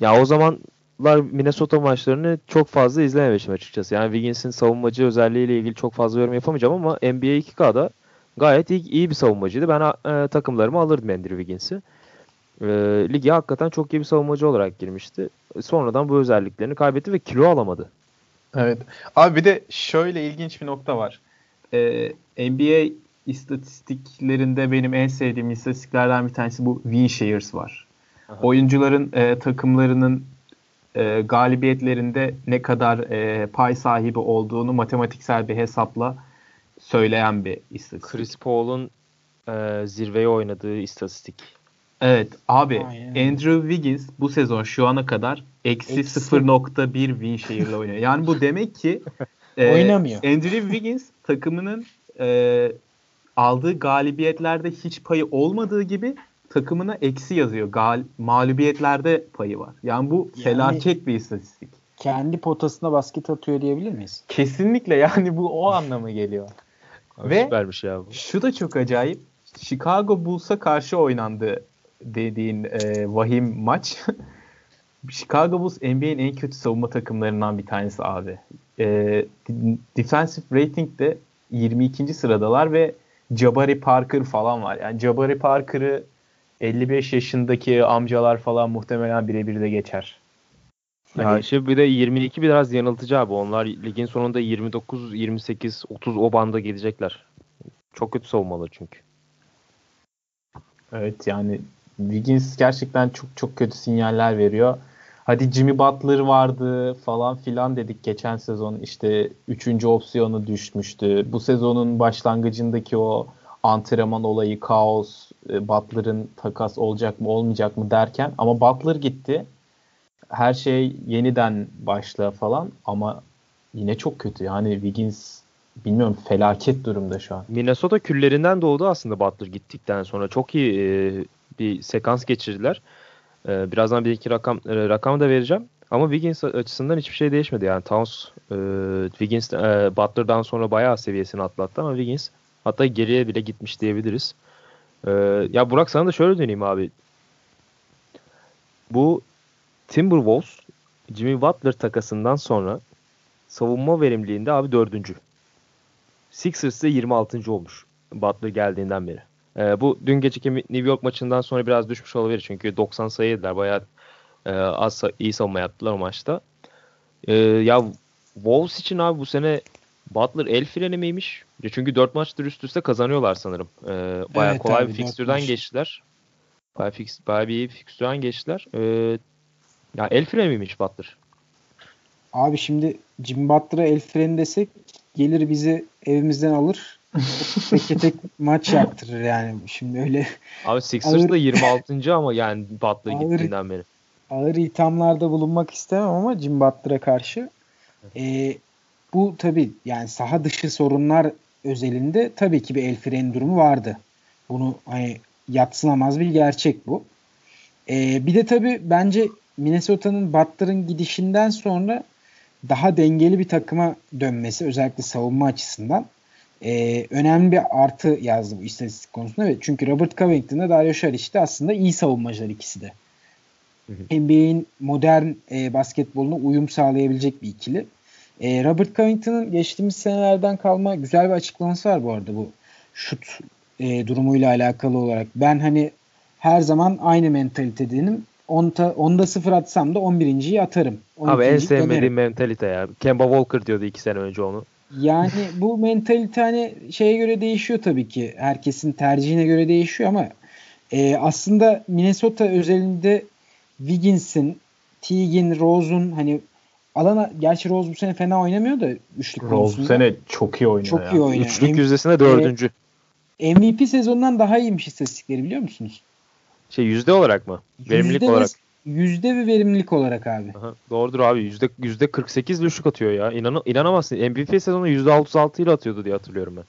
ya o zamanlar Minnesota maçlarını çok fazla izlememişim açıkçası. Yani Wiggins'in savunmacı özelliğiyle ilgili çok fazla yorum yapamayacağım ama NBA 2K'da gayet iyi, iyi bir savunmacıydı. Ben e, takımlarımı alırdım Andrew Wiggins'i. E, lige hakikaten çok iyi bir savunmacı olarak girmişti. Sonradan bu özelliklerini kaybetti ve kilo alamadı. Evet. Abi bir de şöyle ilginç bir nokta var. Ee, NBA istatistiklerinde benim en sevdiğim istatistiklerden bir tanesi bu win shares var. Aha. Oyuncuların e, takımlarının e, galibiyetlerinde ne kadar e, pay sahibi olduğunu matematiksel bir hesapla söyleyen bir istatistik. Chris Paul'un e, zirveye oynadığı istatistik. Evet abi Aynen. Andrew Wiggins bu sezon şu ana kadar eksi 0.1 win share'la oynuyor. Yani bu demek ki e, oynamıyor. Andrew Wiggins takımının e, aldığı galibiyetlerde hiç payı olmadığı gibi takımına eksi yazıyor. Gal mağlubiyetlerde payı var. Yani bu yani, felaket bir istatistik. Kendi potasına basket atıyor diyebilir miyiz? Kesinlikle yani bu o anlamı geliyor. Abi Ve süpermiş ya bu. Şu da çok acayip. Chicago Bulls'a karşı oynandı dediğin e, vahim maç. Chicago Bulls NBA'in en kötü savunma takımlarından bir tanesi abi. E, defensive rating de 22. sıradalar ve Jabari Parker falan var. Yani Jabari Parker'ı 55 yaşındaki amcalar falan muhtemelen birebir de geçer. Ya hani... işte bir de 22 biraz yanıltıcı abi. Onlar ligin sonunda 29, 28, 30 o banda gelecekler. Çok kötü savunmaları çünkü. Evet yani Wiggins gerçekten çok çok kötü sinyaller veriyor. Hadi Jimmy Butler vardı falan filan dedik geçen sezon işte 3. opsiyonu düşmüştü. Bu sezonun başlangıcındaki o antrenman olayı, kaos, e, Butler'ın takas olacak mı olmayacak mı derken ama Butler gitti. Her şey yeniden başla falan ama yine çok kötü. Yani Wiggins bilmiyorum felaket durumda şu an. Minnesota küllerinden doğdu aslında Butler gittikten sonra. Çok iyi e, bir sekans geçirdiler. E, birazdan bir iki rakam e, da vereceğim. Ama Wiggins açısından hiçbir şey değişmedi. Yani Towns e, Wiggins e, Butler'dan sonra bayağı seviyesini atlattı ama Wiggins hatta geriye bile gitmiş diyebiliriz. E, ya Burak sana da şöyle döneyim abi. Bu Timberwolves Jimmy Butler takasından sonra savunma verimliliğinde abi dördüncü. Sixers de 26. olmuş Butler geldiğinden beri. E, bu dün geceki New York maçından sonra biraz düşmüş olabilir çünkü 90 sayı yediler. Bayağı e, az iyi savunma yaptılar o maçta. E, ya Wolves için abi bu sene Butler el freni miymiş? Çünkü 4 maçtır üst üste kazanıyorlar sanırım. E, bayağı evet, kolay abi, bir fikstürden geçtiler. Bayağı, fix, bayağı bir iyi fikstürden geçtiler. E, ya el freni miymiş Butler? Abi şimdi Jim Butler'a el freni desek gelir bizi evimizden alır tek tek maç yaptırır yani. Şimdi öyle Abi Sixers da 26. ama yani Butler gittiğinden beri. Ağır ithamlarda bulunmak istemem ama Jim Butler'a karşı. Ee, bu tabii yani saha dışı sorunlar özelinde tabii ki bir el freni durumu vardı. Bunu hani yatsınamaz bir gerçek bu. Ee, bir de tabii bence Minnesota'nın Butler'ın gidişinden sonra daha dengeli bir takıma dönmesi özellikle savunma açısından e, önemli bir artı yazdı bu istatistik konusunda. Evet, çünkü Robert Covington'da Dario Saric de aslında iyi savunmacılar ikisi de. NBA'in modern e, basketboluna uyum sağlayabilecek bir ikili. E, Robert Covington'ın geçtiğimiz senelerden kalma güzel bir açıklaması var bu arada bu şut e, durumuyla alakalı olarak. Ben hani her zaman aynı mentalitedenim. Onda, onda sıfır atsam da 11.yi atarım. Abi en sevmediğim dönerim. mentalite ya. Kemba Walker diyordu iki sene önce onu. Yani bu mentalite hani şeye göre değişiyor tabii ki. Herkesin tercihine göre değişiyor ama e, aslında Minnesota özelinde Wiggins'in, Teague'in, Rose'un hani alana gerçi Rose bu sene fena oynamıyor da üçlük Rose konusunda. bu sene çok iyi oynuyor çok ya. iyi oynuyor. Üçlük M- yüzdesinde dördüncü. E, MVP sezonundan daha iyiymiş istatistikleri biliyor musunuz? Şey yüzde olarak mı? Verimlilik yüzde olarak. yüzde ve verimlilik olarak abi. Aha, doğrudur abi. Yüzde, yüzde 48 üçlük atıyor ya. İnan, inanamazsın. MVP sezonu yüzde 36 ile atıyordu diye hatırlıyorum ben.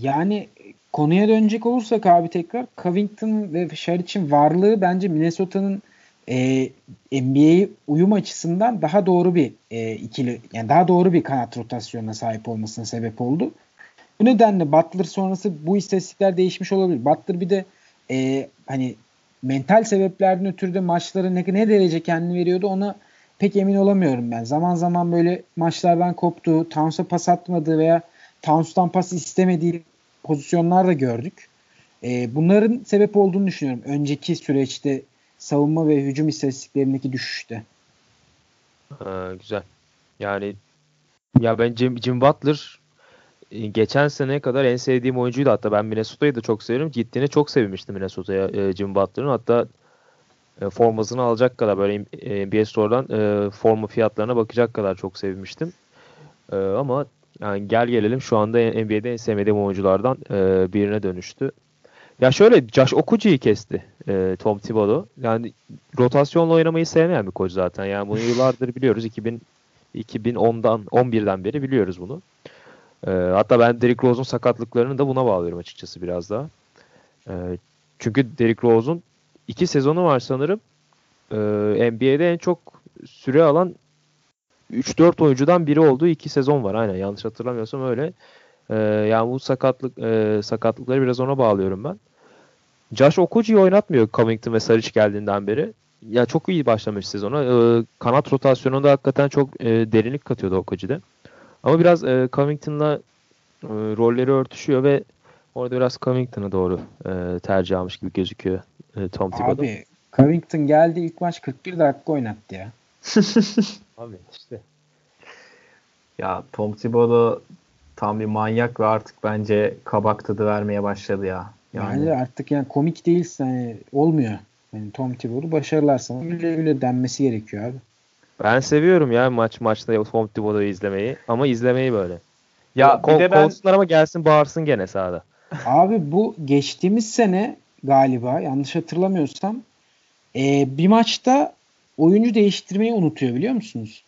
Yani konuya dönecek olursak abi tekrar Covington ve Şaric'in varlığı bence Minnesota'nın e, NBA'ye uyum açısından daha doğru bir e, ikili yani daha doğru bir kanat rotasyonuna sahip olmasına sebep oldu. Bu nedenle Butler sonrası bu istatistikler değişmiş olabilir. Butler bir de e, hani mental sebeplerden ötürü de maçları ne, ne derece kendini veriyordu ona pek emin olamıyorum ben. Zaman zaman böyle maçlardan koptu, Towns'a pas atmadı veya Towns'tan pas istemediği pozisyonlar da gördük. E, bunların sebep olduğunu düşünüyorum. Önceki süreçte savunma ve hücum istatistiklerindeki düşüşte. Ha, güzel. Yani ya ben Jim, Jim Butler e, geçen sene kadar en sevdiğim oyuncuydu. Hatta ben Minnesota'yı da çok seviyorum. Gittiğine çok sevmiştim Minnesota'ya e, Jim Butler'ın. Hatta e, formasını alacak kadar böyle e, NBA Store'dan e, forma fiyatlarına bakacak kadar çok sevmiştim. E, ama yani gel gelelim şu anda NBA'de en sevmediğim oyunculardan e, birine dönüştü. Ya şöyle Josh Okuji'yi kesti e, Tom Thibodeau. Yani rotasyonla oynamayı sevmeyen bir koç zaten. Yani bunu yıllardır biliyoruz. 2000 2010'dan 11'den beri biliyoruz bunu. E, hatta ben Derrick Rose'un sakatlıklarını da buna bağlıyorum açıkçası biraz daha. E, çünkü Derrick Rose'un iki sezonu var sanırım. E, NBA'de en çok süre alan 3-4 oyuncudan biri olduğu iki sezon var. Aynen yanlış hatırlamıyorsam öyle. E, yani bu sakatlık e, sakatlıkları biraz ona bağlıyorum ben. Josh Okoji'yi oynatmıyor Covington ve Saric geldiğinden beri. Ya çok iyi başlamış sezona. Ee, kanat rotasyonunda hakikaten çok e, derinlik katıyordu Okoji'de. Ama biraz e, Covington'la e, rolleri örtüşüyor ve orada biraz Covington'a doğru e, tercih almış gibi gözüküyor e, Tom Thibodeau. Abi Covington geldi ilk maç 41 dakika oynattı ya. Abi işte. Ya Tom Thibodeau tam bir manyak ve artık bence kabak tadı vermeye başladı ya. Yani Bence artık yani komik değilse hani olmuyor. Yani Tom Thibodeau başarılar sana güle güle denmesi gerekiyor abi. Ben seviyorum ya maç maçta Tom Thibodeau'yu izlemeyi ama izlemeyi böyle. Ya, ya de ben... Kovsunlar ama gelsin bağırsın gene sahada. Abi bu geçtiğimiz sene galiba yanlış hatırlamıyorsam e, bir maçta oyuncu değiştirmeyi unutuyor biliyor musunuz?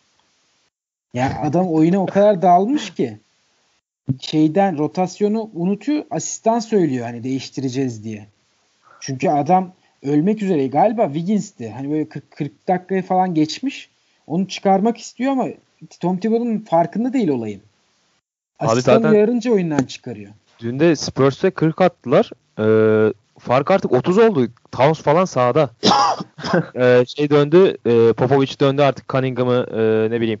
Yani adam oyuna o kadar dağılmış ki şeyden rotasyonu unutuyor. Asistan söylüyor hani değiştireceğiz diye. Çünkü adam ölmek üzere. Galiba Wiggins'ti. Hani böyle 40, 40 dakikayı falan geçmiş. Onu çıkarmak istiyor ama Tom Thibodeau'nun farkında değil olayın. Asistanı zaten yarınca oyundan çıkarıyor. Dün de Spurs'e 40 attılar. Ee, fark artık 30 oldu. Towns falan sağda. ee, şey döndü. E, Popovic döndü artık Cunningham'ı e, ne bileyim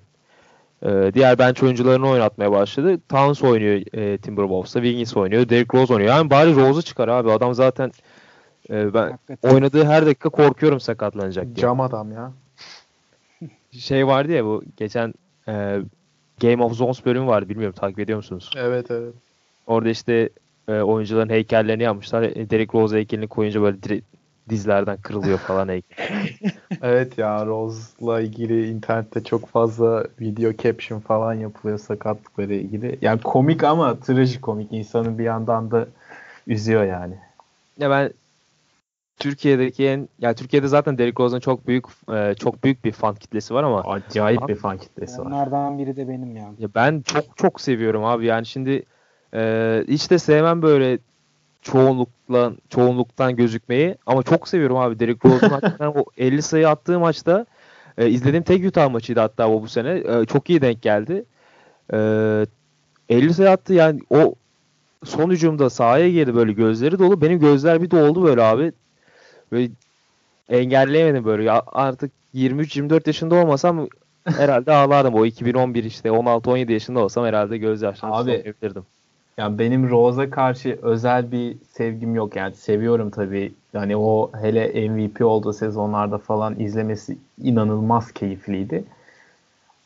ee, diğer bench oyuncularını oynatmaya başladı. Towns oynuyor e, Timberwolves'ta. Wiggins oynuyor. Derrick Rose oynuyor. Yani bari Rose'u çıkar abi. Adam zaten e, ben Hakikaten. oynadığı her dakika korkuyorum sakatlanacak diye. Cam adam ya. Şey vardı ya bu geçen e, Game of Zones bölümü vardı. Bilmiyorum takip ediyor musunuz? Evet evet. Orada işte e, oyuncuların heykellerini yapmışlar. E, Derrick Rose heykelini koyunca böyle dizlerden kırılıyor falan evet ya Rose'la ilgili internette çok fazla video caption falan yapılıyor sakatlıkları ilgili. Yani komik ama trajikomik. insanı bir yandan da üzüyor yani. Ya ben Türkiye'deki en ya Türkiye'de zaten Derrick Rose'un çok büyük e, çok büyük bir fan kitlesi var ama acayip fan, bir fan kitlesi var. Onlardan biri de benim ya. Ya ben çok çok seviyorum abi. Yani şimdi e, hiç de sevmem böyle çoğunlukla çoğunluktan gözükmeyi ama çok seviyorum abi Derrick Rose'un hakikaten o 50 sayı attığı maçta e, izlediğim tek Utah maçıydı hatta o bu sene. E, çok iyi denk geldi. E, 50 sayı attı yani o son hücumda sahaya girdi böyle gözleri dolu. Benim gözler bir doldu böyle abi. Böyle engelleyemedim böyle. Ya artık 23-24 yaşında olmasam herhalde ağlardım. O 2011 işte 16-17 yaşında olsam herhalde gözyaşlarımı Abi, Ya benim Rose'a karşı özel bir sevgim yok. Yani seviyorum tabii. Yani o hele MVP olduğu sezonlarda falan izlemesi inanılmaz keyifliydi.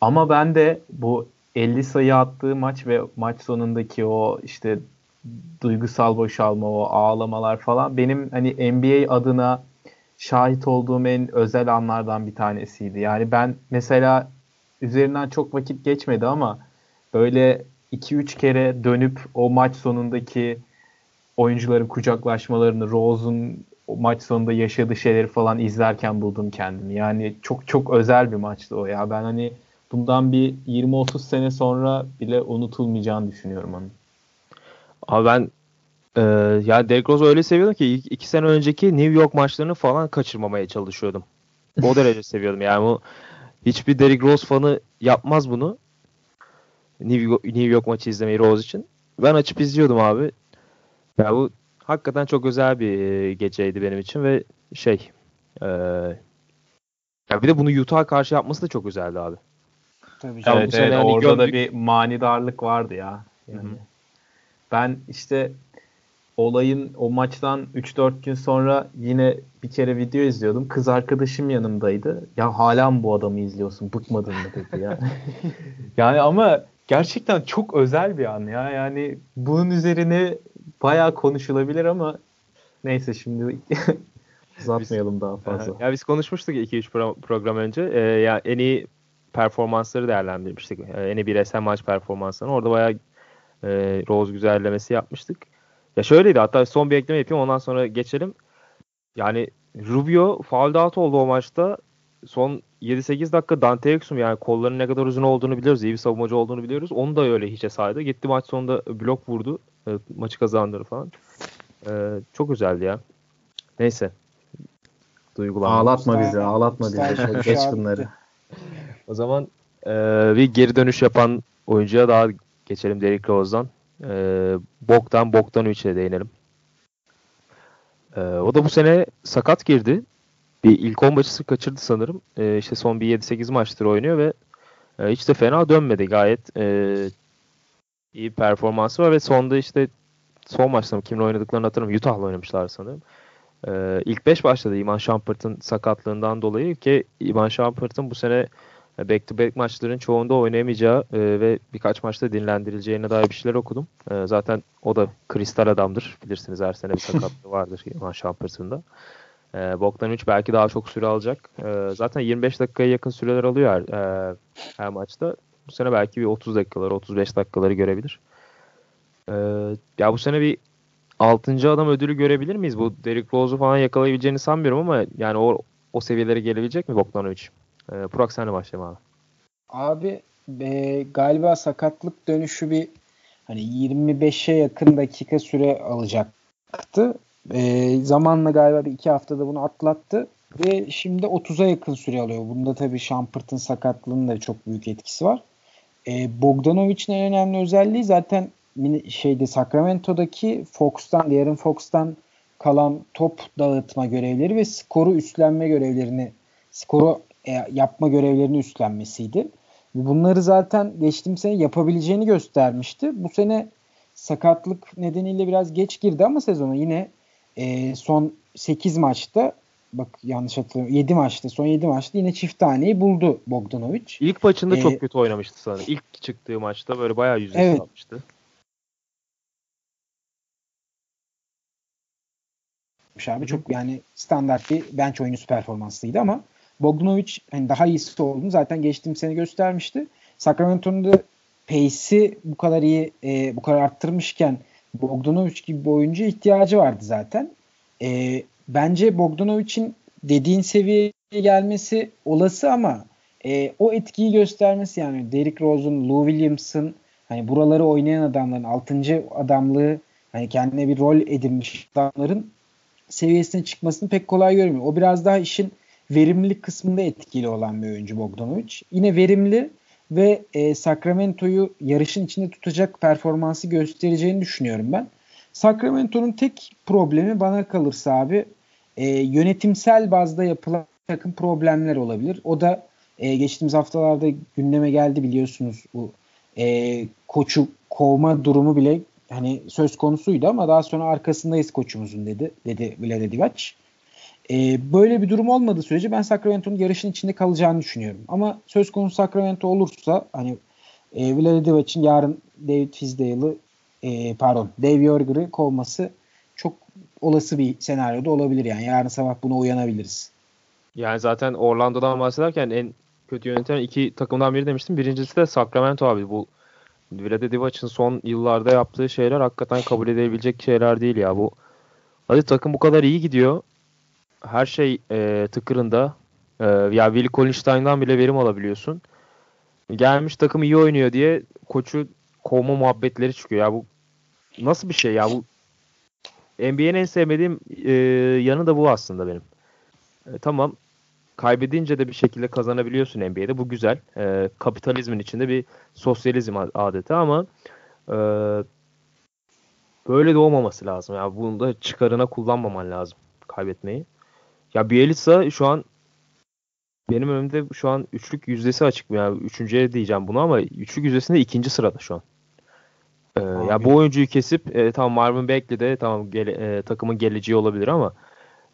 Ama ben de bu 50 sayı attığı maç ve maç sonundaki o işte duygusal boşalma, o ağlamalar falan benim hani NBA adına şahit olduğum en özel anlardan bir tanesiydi. Yani ben mesela üzerinden çok vakit geçmedi ama böyle 2-3 kere dönüp o maç sonundaki oyuncuların kucaklaşmalarını, Rose'un maç sonunda yaşadığı şeyleri falan izlerken buldum kendimi. Yani çok çok özel bir maçtı o ya. Ben hani bundan bir 20-30 sene sonra bile unutulmayacağını düşünüyorum onu. Abi ben e, ya Rose'u öyle seviyordum ki iki, iki sene önceki New York maçlarını falan kaçırmamaya çalışıyordum. O derece seviyordum. Yani bu hiçbir Derrick Rose fanı yapmaz bunu. New York, New York maçı izlemeyi Rose için. Ben açıp izliyordum abi. Ya bu hakikaten çok özel bir e, geceydi benim için ve şey e, ya bir de bunu Utah'a karşı yapması da çok güzeldi abi. Tabii canım. Evet, evet, hani orada gördük. da bir manidarlık vardı ya. Yani. Hı-hı. Ben işte olayın o maçtan 3-4 gün sonra yine bir kere video izliyordum. Kız arkadaşım yanımdaydı. Ya hala mı bu adamı izliyorsun? Bıkmadın mı dedi ya. yani ama gerçekten çok özel bir an ya. Yani bunun üzerine bayağı konuşulabilir ama neyse şimdi uzatmayalım biz, daha fazla. Ya biz konuşmuştuk 2-3 pro- program önce. Ee, ya en iyi performansları değerlendirmiştik. Ee, en iyi bireysel maç performanslarını. Orada bayağı e, Rose güzellemesi yapmıştık. Ya şöyleydi hatta son bir ekleme yapayım ondan sonra geçelim. Yani Rubio foul out oldu o maçta. Son 7-8 dakika Dante Exum yani kollarının ne kadar uzun olduğunu biliyoruz. iyi bir savunmacı olduğunu biliyoruz. Onu da öyle hiçe saydı. Gitti maç sonunda blok vurdu. E, maçı kazandırdı falan. E, çok güzeldi ya. Neyse. Duygulanma. Ağlatma bizi, ağlatma bizi. Geç bunları. o zaman e, bir geri dönüş yapan oyuncuya daha geçelim Derrick Rose'dan. E, Bogdan Bogdanovic'e değinelim. E, o da bu sene sakat girdi bir ilk 10 maçı kaçırdı sanırım. E, işte son bir 7-8 maçtır oynuyor ve e, hiç de fena dönmedi. Gayet e, iyi performansı var ve sonda işte son maçta kimle oynadıklarını hatırlamıyorum. Utah'la oynamışlar sanırım. E, ilk 5 başladı Iman Shumpert'ın sakatlığından dolayı ki Iman Shumpert'ın bu sene back to back maçların çoğunda oynayamayacağı e, ve birkaç maçta dinlendirileceğine dair bir şeyler okudum. E, zaten o da kristal adamdır. Bilirsiniz her sene bir sakatlığı vardır Iman Shumpert'ın da. E, Bogdanovic belki daha çok süre alacak. E, zaten 25 dakikaya yakın süreler alıyor her, e, her maçta. Bu sene belki bir 30 dakikaları, 35 dakikaları görebilir. E, ya bu sene bir 6. adam ödülü görebilir miyiz? Bu Derrick Rose'u falan yakalayabileceğini sanmıyorum ama yani o, o seviyelere gelebilecek mi Bogdanovic? E, Burak senle başlayalım abi. Abi e, galiba sakatlık dönüşü bir hani 25'e yakın dakika süre alacaktı. E, zamanla galiba bir iki haftada bunu atlattı ve şimdi 30'a yakın süre alıyor. Bunda tabii Shumpert'ın sakatlığının da çok büyük etkisi var. E, Bogdanovic'in en önemli özelliği zaten şeyde Sacramento'daki Fox'tan, diğerin Fox'tan kalan top dağıtma görevleri ve skoru üstlenme görevlerini skoru e, yapma görevlerini üstlenmesiydi. Bunları zaten geçtiğim sene yapabileceğini göstermişti. Bu sene sakatlık nedeniyle biraz geç girdi ama sezona yine e, son 8 maçta bak yanlış hatırlıyorum 7 maçta son 7 maçta yine çift taneyi buldu Bogdanovic. İlk maçında ee, çok kötü oynamıştı sanırım. İlk çıktığı maçta böyle bayağı yüzde evet. almıştı. abi çok yani standart bir bench oyuncusu performansıydı ama Bogdanovic hani daha iyisi olduğunu zaten geçtiğim sene göstermişti. Sacramento'nun da pace'i bu kadar iyi e, bu kadar arttırmışken Bogdanovic gibi bir oyuncu ihtiyacı vardı zaten. E, bence Bogdanovic'in dediğin seviyeye gelmesi olası ama e, o etkiyi göstermesi yani Derrick Rose'un, Lou Williams'ın hani buraları oynayan adamların 6. adamlığı hani kendine bir rol edinmiş adamların seviyesine çıkmasını pek kolay görmüyor. O biraz daha işin verimlilik kısmında etkili olan bir oyuncu Bogdanovic. Yine verimli ve e, Sacramento'yu yarışın içinde tutacak performansı göstereceğini düşünüyorum ben. Sacramento'nun tek problemi bana kalırsa abi e, yönetimsel bazda yapılan takım problemler olabilir. O da e, geçtiğimiz haftalarda gündeme geldi biliyorsunuz bu e, koçu kovma durumu bile hani söz konusuydu ama daha sonra arkasındayız koçumuzun dedi dedi Vlade Divac. E, böyle bir durum olmadığı sürece ben Sacramento'nun yarışın içinde kalacağını düşünüyorum. Ama söz konusu Sacramento olursa hani e, Vlade Divac'in yarın David Fizdale'ı e, pardon Dave Yorger'ı kovması çok olası bir senaryoda olabilir yani. Yarın sabah buna uyanabiliriz. Yani zaten Orlando'dan bahsederken en kötü yöneten iki takımdan biri demiştim. Birincisi de Sacramento abi. Bu Vlade Divac'ın son yıllarda yaptığı şeyler hakikaten kabul edilebilecek şeyler değil ya. Bu hadi takım bu kadar iyi gidiyor. Her şey e, tıkırında. E, ya Willie Kolinstein'dan bile verim alabiliyorsun. Gelmiş takım iyi oynuyor diye koçu kovma muhabbetleri çıkıyor. Ya bu nasıl bir şey ya bu NBA'nin en sevmediğim e, yanı da bu aslında benim. E, tamam kaybedince de bir şekilde kazanabiliyorsun NBA'de. Bu güzel. E, kapitalizmin içinde bir sosyalizm adeti ama e, böyle de olmaması lazım. Yani bunu da çıkarına kullanmaman lazım kaybetmeyi. Ya Bielitsa şu an benim önümde şu an üçlük yüzdesi açık. Yani üçüncüye diyeceğim bunu ama üçlük yüzdesinde ikinci sırada şu an. Ee, ya bu oyuncuyu kesip e, tamam Marvin Bagley de tamam gele, e, takımın geleceği olabilir ama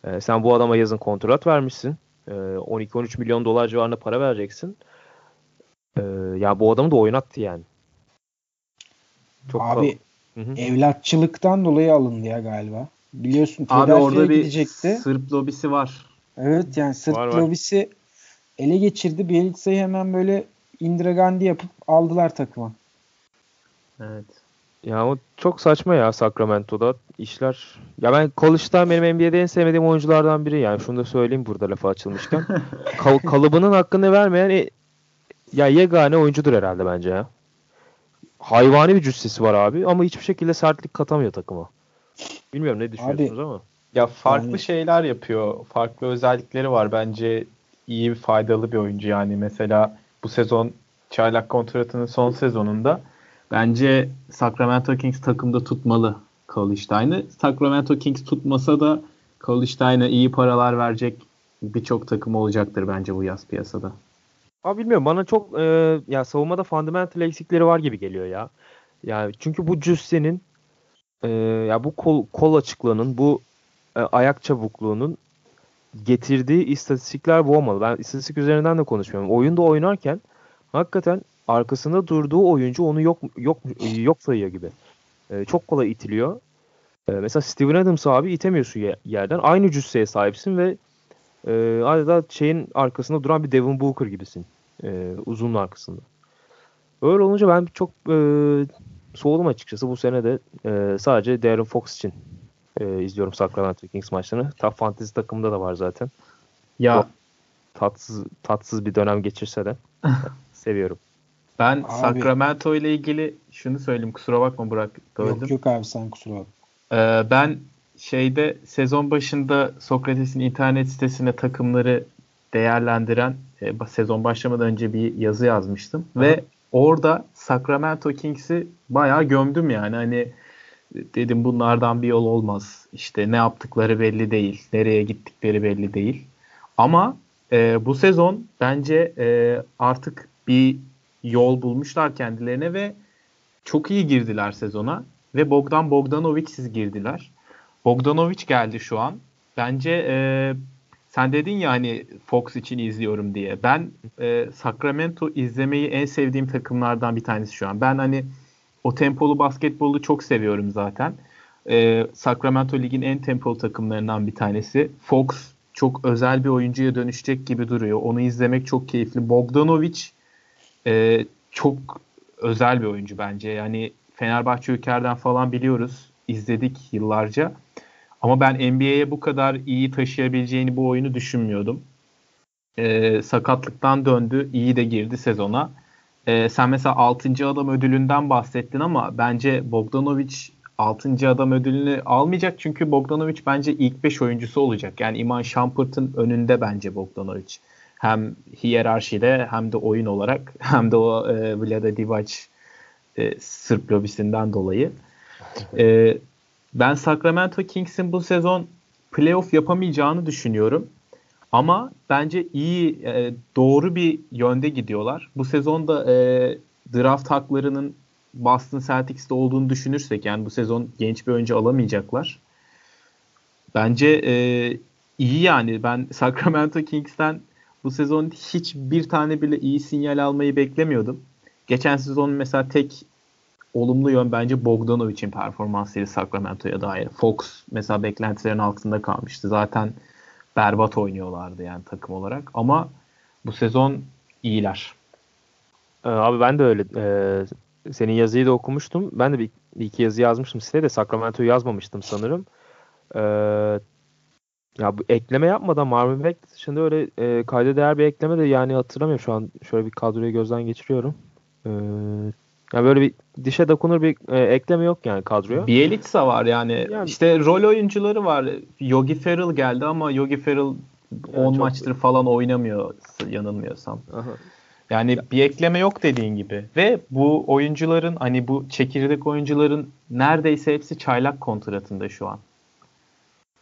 e, sen bu adama yazın kontrat vermişsin. E, 12-13 milyon dolar civarında para vereceksin. E, ya bu adamı da oynattı yani. Çok Abi Hı-hı. evlatçılıktan dolayı alındı ya galiba. Biliyorsun Abi orada bir gidecekti. Sırp lobisi var. Evet yani Sırp var, lobisi var. ele geçirdi. Bielitsa'yı hemen böyle Indira Gandhi yapıp aldılar takıma. Evet. Ya o çok saçma ya Sacramento'da işler. Ya ben College'da benim NBA'de en sevmediğim oyunculardan biri yani. Şunu da söyleyeyim burada lafı açılmışken. Kal- kalıbının hakkını vermeyen e, ya yegane oyuncudur herhalde bence ya. Hayvani bir cüssesi var abi ama hiçbir şekilde sertlik katamıyor takıma. Bilmiyorum ne düşünüyorsunuz abi, ama. Ya farklı yani... şeyler yapıyor. Farklı özellikleri var. Bence iyi bir faydalı bir oyuncu yani. Mesela bu sezon çaylak kontratının son sezonunda Bence Sacramento Kings takımda tutmalı Kalistein'i. Sacramento Kings tutmasa da Kalistein'e iyi paralar verecek birçok takım olacaktır bence bu yaz piyasada. Abi bilmiyorum bana çok e, ya savunmada fundamental eksikleri var gibi geliyor ya. Yani çünkü bu cüssenin e, ya bu kol, kol açıklığının bu e, ayak çabukluğunun getirdiği istatistikler bu olmalı. Ben istatistik üzerinden de konuşmuyorum. Oyunda oynarken hakikaten arkasında durduğu oyuncu onu yok yok yok sayıyor gibi. E, çok kolay itiliyor. E, mesela Steven Adams abi itemiyorsun yerden. Aynı cüsseye sahipsin ve e, adeta şeyin arkasında duran bir Devin Booker gibisin. E, uzunun arkasında. Öyle olunca ben çok e, soğudum açıkçası. Bu sene de e, sadece Darren Fox için e, izliyorum Sacramento Kings maçlarını. Top Fantasy takımında da var zaten. Ya o, tatsız tatsız bir dönem geçirse de seviyorum. Ben abi, Sacramento ile ilgili şunu söyleyeyim. Kusura bakma Burak. Böldüm. Yok yok abi sen kusura bakma. Ee, ben şeyde sezon başında Sokrates'in internet sitesine takımları değerlendiren e, sezon başlamadan önce bir yazı yazmıştım. Hı. Ve orada Sacramento Kings'i bayağı gömdüm yani. Hani dedim bunlardan bir yol olmaz. İşte ne yaptıkları belli değil. Nereye gittikleri belli değil. Ama e, bu sezon bence e, artık bir yol bulmuşlar kendilerine ve çok iyi girdiler sezona ve Bogdan Bogdanovic'siz girdiler. Bogdanovic geldi şu an. Bence e, sen dedin ya hani Fox için izliyorum diye. Ben e, Sacramento izlemeyi en sevdiğim takımlardan bir tanesi şu an. Ben hani o tempolu basketbolu çok seviyorum zaten. E, Sacramento ligin en tempolu takımlarından bir tanesi. Fox çok özel bir oyuncuya dönüşecek gibi duruyor. Onu izlemek çok keyifli. Bogdanovic e, çok özel bir oyuncu bence. Yani Fenerbahçe Ülker'den falan biliyoruz. izledik yıllarca. Ama ben NBA'ye bu kadar iyi taşıyabileceğini bu oyunu düşünmüyordum. E, sakatlıktan döndü. iyi de girdi sezona. E, sen mesela 6. adam ödülünden bahsettin ama bence Bogdanovic 6. adam ödülünü almayacak. Çünkü Bogdanovic bence ilk 5 oyuncusu olacak. Yani Iman Shumpert'ın önünde bence Bogdanovic hem hiyerarşide hem de oyun olarak hem de o e, Vlada Divac e, Sırp lobisinden dolayı. E, ben Sacramento Kings'in bu sezon playoff yapamayacağını düşünüyorum. Ama bence iyi, e, doğru bir yönde gidiyorlar. Bu sezonda e, draft haklarının Boston Celtics'te olduğunu düşünürsek yani bu sezon genç bir oyuncu alamayacaklar. Bence e, iyi yani. Ben Sacramento Kings'ten bu sezon hiç bir tane bile iyi sinyal almayı beklemiyordum. Geçen sezon mesela tek olumlu yön bence Bogdanovic'in performansıydı Sacramento'ya dair. Fox mesela beklentilerin altında kalmıştı. Zaten berbat oynuyorlardı yani takım olarak. Ama bu sezon iyiler. Ee, abi ben de öyle. Ee, senin yazıyı da okumuştum. Ben de bir, bir iki yazı yazmıştım siteye de Sacramento'yu yazmamıştım sanırım. Ee, ya bu ekleme yapmadan Marvin Beck dışında öyle e, kayda değer bir ekleme de yani hatırlamıyorum şu an. Şöyle bir kadroyu gözden geçiriyorum. Ee, yani böyle bir dişe dokunur bir e, ekleme yok yani kadroya. Bielitsa var yani. yani. İşte rol oyuncuları var. Yogi Ferrell geldi ama Yogi Ferrell 10 yani maçtır falan oynamıyor yanılmıyorsam. Aha. Yani bir ekleme yok dediğin gibi. Ve bu oyuncuların hani bu çekirdek oyuncuların neredeyse hepsi çaylak kontratında şu an.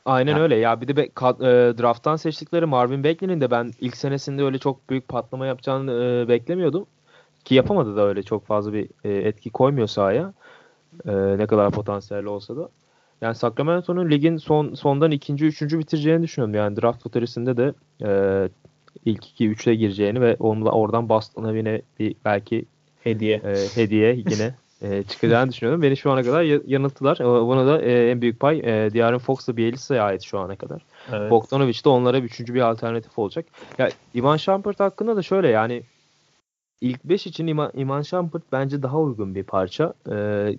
Aynen yani. öyle. Ya bir de be, ka, e, drafttan seçtikleri Marvin Bagley'nin de ben ilk senesinde öyle çok büyük patlama yapacağını e, beklemiyordum. Ki yapamadı da öyle çok fazla bir e, etki koymuyor sahaya. E, ne kadar potansiyelli olsa da. Yani Sacramento'nun ligin son sondan ikinci, üçüncü bitireceğini düşünüyorum. Yani draft lotterisinde de e, ilk iki üçe gireceğini ve onu da oradan Boston'a yine bir belki hediye e, hediye yine e, çıkacağını düşünüyorum. Beni şu ana kadar yanılttılar. E, buna da e, en büyük pay e, Diarren Fox'la Bielitsa'ya ait şu ana kadar. Evet. Bogdanovic de onlara üçüncü bir alternatif olacak. Ya Ivan Shumpert hakkında da şöyle yani ilk 5 için İman, İman Shumpert bence daha uygun bir parça. Ee,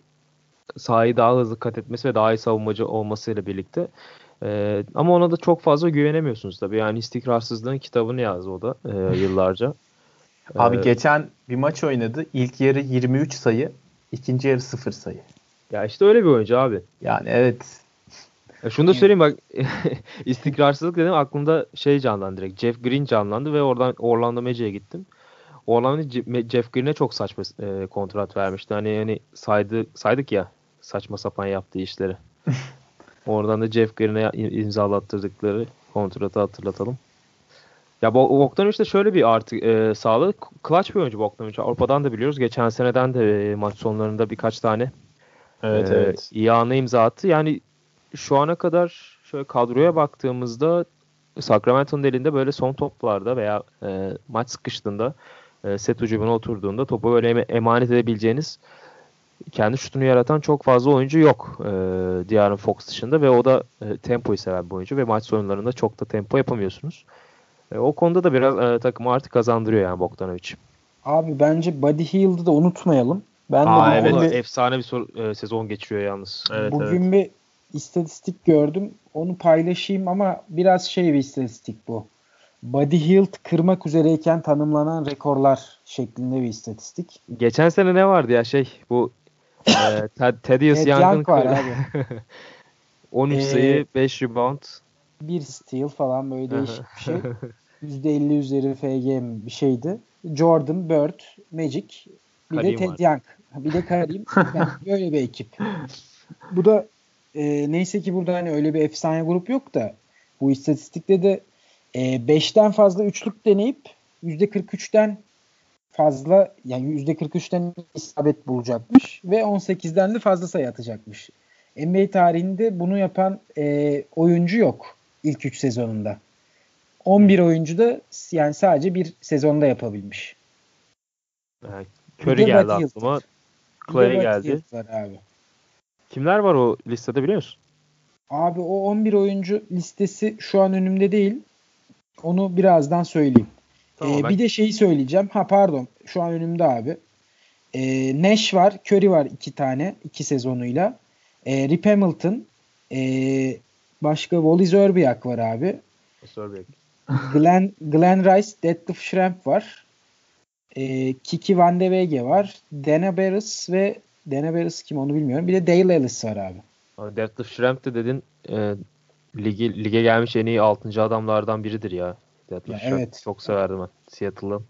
sahayı daha hızlı kat etmesi ve daha iyi savunmacı olmasıyla birlikte. Ee, ama ona da çok fazla güvenemiyorsunuz tabii. Yani istikrarsızlığın kitabını yazdı o da e, yıllarca. Abi ee, geçen bir maç oynadı. İlk yarı 23 sayı, ikinci yarı 0 sayı. Ya işte öyle bir oyuncu abi. Yani evet. Ya şunu da söyleyeyim bak istikrarsızlık dedim aklımda şey canlandı direkt. Jeff Green canlandı ve oradan Orlando Magic'e gittim. Orlando Jeff Green'e çok saçma e, kontrat vermişti. Hani yani saydı, saydık ya saçma sapan yaptığı işleri. Oradan da Jeff Green'e imzalattırdıkları kontratı hatırlatalım. Ya Bogdanovic de şöyle bir artı e, sağladı. Clutch bir oyuncu Bogdanovic. Avrupa'dan da biliyoruz. Geçen seneden de e, maç sonlarında birkaç tane evet, e, evet. iyi anı imza attı. Yani şu ana kadar şöyle kadroya baktığımızda Sacramento'nun elinde böyle son toplarda veya e, maç sıkıştığında e, set ucuna oturduğunda topu öyle emanet edebileceğiniz kendi şutunu yaratan çok fazla oyuncu yok e, Diarren Fox dışında ve o da e, tempoyu seven bir oyuncu ve maç sonlarında çok da tempo yapamıyorsunuz. E, o konuda da biraz e, takımı artık kazandırıyor yani Bogdanovic. Abi bence Buddy Hield'ı da unutmayalım. Ben Aa, de evet, bir, efsane bir sor, e, sezon geçiriyor yalnız. Evet, bugün evet. bir istatistik gördüm. Onu paylaşayım ama biraz şey bir istatistik bu. Buddy Hield kırmak üzereyken tanımlanan rekorlar şeklinde bir istatistik. Geçen sene ne vardı ya şey bu e, Ted, Thaddeus Young'ın var abi. 13 ee, sayı, 5 rebound. Bir steal falan böyle değişik bir şey. %50 üzeri FG bir şeydi. Jordan, Bird, Magic, bir Karim de Ted var. Young. Bir de Karim. yani böyle bir ekip. Bu da e, neyse ki burada hani öyle bir efsane grup yok da bu istatistikte de 5'ten e, fazla üçlük deneyip %43'ten fazla yani %43'ten isabet bulacakmış ve 18'den de fazla sayı atacakmış. NBA tarihinde bunu yapan e, oyuncu yok ilk 3 sezonunda. 11 oyuncu da yani sadece bir sezonda yapabilmiş. Evet, Curry geldi aklıma. Clay geldi. Abi. Kimler var o listede biliyor musun? Abi o 11 oyuncu listesi şu an önümde değil. Onu birazdan söyleyeyim. Tamam, ee, ben... Bir de şeyi söyleyeceğim. Ha pardon. Şu an önümde abi. Ee, Nash var. Curry var iki tane. iki sezonuyla. Ee, Rip Hamilton. Ee, başka Wally Zerbiak var abi. Zerbiak. Glenn, Glenn Rice, Detlef Schrempf var. Ee, Kiki Van de Wege var. Dana Barris ve Dana Barris kim onu bilmiyorum. Bir de Dale Ellis var abi. abi Detlef Schrempf de dedin e, ligi, lige gelmiş en iyi 6. adamlardan biridir ya. Ya, evet. Çok severdim ben Seattle'ı.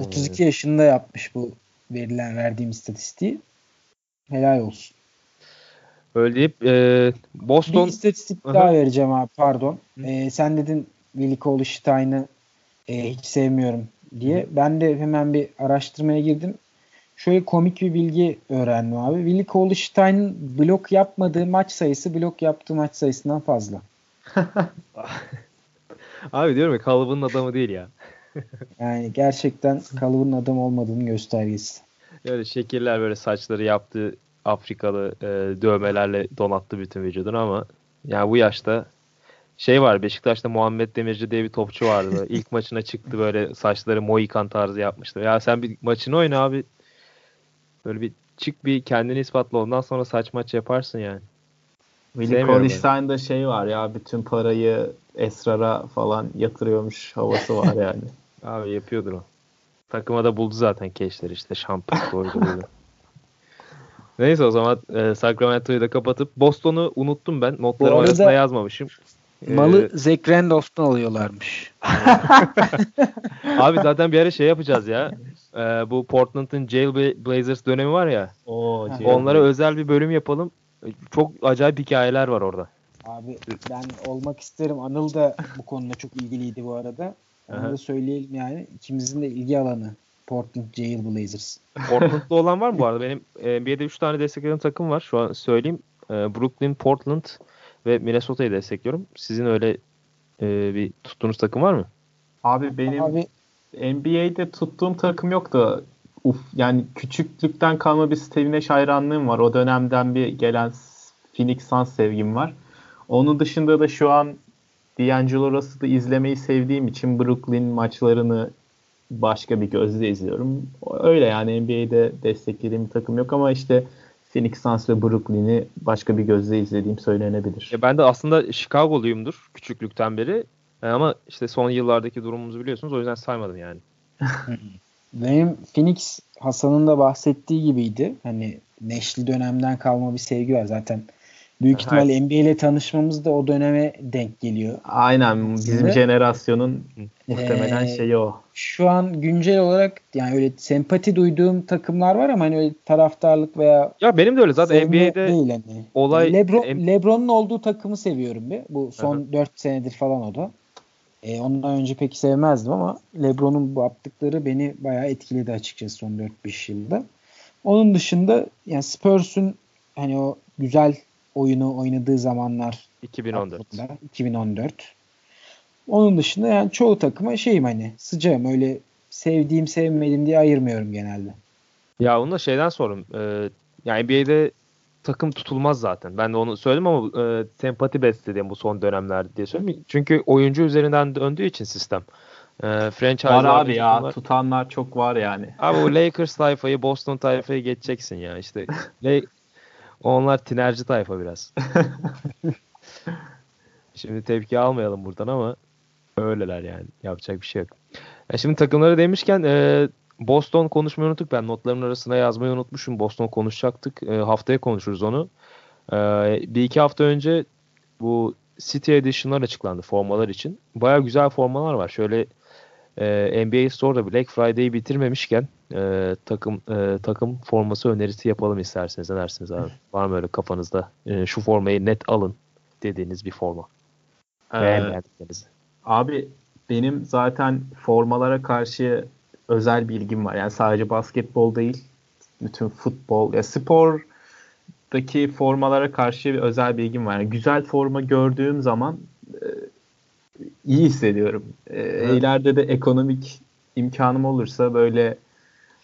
32 ee, yaşında yapmış bu verilen verdiğim istatistiği. Helal olsun. Öyle deyip e, Boston... Bir istatistik Aha. daha vereceğim abi pardon. E, sen dedin Willi Cauley-Stein'ı e, hiç sevmiyorum diye. Hı. Ben de hemen bir araştırmaya girdim. Şöyle komik bir bilgi öğrendim abi. Willi Cauley-Stein blok yapmadığı maç sayısı blok yaptığı maç sayısından fazla. abi diyorum ya kalıbının adamı değil ya. yani gerçekten kalıbının adam olmadığını göstergesi. Öyle şekiller böyle saçları yaptı Afrikalı e, dövmelerle donattı bütün vücudunu ama yani bu yaşta şey var Beşiktaş'ta Muhammed Demirci diye bir topçu vardı. İlk maçına çıktı böyle saçları Moikan tarzı yapmıştı. Ya sen bir maçını oyna abi. Böyle bir çık bir kendini ispatla ondan sonra saç maç yaparsın yani. Willy Cauley şey var ya bütün parayı esrara falan yatırıyormuş havası var yani. abi yapıyordur o. Takıma da buldu zaten keşler işte şampiyon koydu Neyse o zaman e, Sacramento'yu da kapatıp Boston'u unuttum ben. Notlarım arasında yazmamışım. Malı ee, Zach Randolph'tan alıyorlarmış. Abi zaten bir ara şey yapacağız ya. Ee, bu Portland'ın Jail Blazers dönemi var ya. Oo, onlara özel bir bölüm yapalım. Çok acayip hikayeler var orada. Abi ben olmak isterim. Anıl da bu konuda çok ilgiliydi bu arada. Onu da söyleyelim yani. İkimizin de ilgi alanı. Portland Jail Blazers. Portland'da olan var mı bu arada? Benim NBA'de 3 tane desteklediğim takım var. Şu an söyleyeyim. Ee, Brooklyn, Portland ve Minnesota'yı destekliyorum. Sizin öyle e, bir tuttuğunuz takım var mı? Abi benim Abi, NBA'de tuttuğum takım yok da uf yani küçüklükten kalma bir Steve Nash hayranlığım var. O dönemden bir gelen Phoenix Suns sevgim var. Onun dışında da şu an D'Angelo Russell'ı izlemeyi sevdiğim için Brooklyn maçlarını başka bir gözle izliyorum. Öyle yani NBA'de desteklediğim bir takım yok ama işte Phoenix Suns ve Brooklyn'i başka bir gözle izlediğim söylenebilir. Ya ben de aslında Chicago'luyumdur küçüklükten beri. E, ama işte son yıllardaki durumumuzu biliyorsunuz o yüzden saymadım yani. Benim Phoenix Hasan'ın da bahsettiği gibiydi. Hani neşli dönemden kalma bir sevgi var. Zaten Büyük ihtimalle evet. NBA ile tanışmamız da o döneme denk geliyor. Aynen bizim jenerasyonun muhtemelen ee, şeyi o. Şu an güncel olarak yani öyle sempati duyduğum takımlar var ama hani öyle taraftarlık veya Ya benim de öyle zaten NBA'de değil hani. olay Lebron M- LeBron'un olduğu takımı seviyorum bir. Bu son Hı-hı. 4 senedir falan o da. Ee, ondan önce pek sevmezdim ama LeBron'un bu yaptıkları beni bayağı etkiledi açıkçası son 4-5 yılda. Onun dışında yani Spurs'un hani o güzel oyunu oynadığı zamanlar 2014. Aklımda, 2014. Onun dışında yani çoğu takıma şeyim hani sıcağım öyle sevdiğim sevmediğim diye ayırmıyorum genelde. Ya onu da şeyden sordum. Ee, yani NBA'de takım tutulmaz zaten. Ben de onu söyledim ama e, sempati besledim bu son dönemlerde diye söyleyeyim. Çünkü oyuncu üzerinden döndüğü için sistem. E, franchise var abi ya tutanlar, tutanlar çok var yani. Abi o Lakers tayfayı Boston tayfayı geçeceksin ya işte. Onlar tinerci tayfa biraz. şimdi tepki almayalım buradan ama öyleler yani. Yapacak bir şey yok. E şimdi takımları demişken e, Boston konuşmayı unuttuk. Ben notlarımın arasına yazmayı unutmuşum. Boston konuşacaktık. E, haftaya konuşuruz onu. E, bir iki hafta önce bu City Edition'lar açıklandı formalar için. Baya güzel formalar var. Şöyle e, NBA Store'da Black Friday'i bitirmemişken e, takım e, takım forması önerisi yapalım isterseniz. Ne dersiniz abi? Var mı öyle kafanızda e, şu formayı net alın dediğiniz bir forma? Ee, abi benim zaten formalara karşı özel bilgim var. Yani sadece basketbol değil, bütün futbol, ya spordaki formalara karşı bir özel bilgim var. Yani güzel forma gördüğüm zaman e, iyi hissediyorum. E, evet. İleride de ekonomik imkanım olursa böyle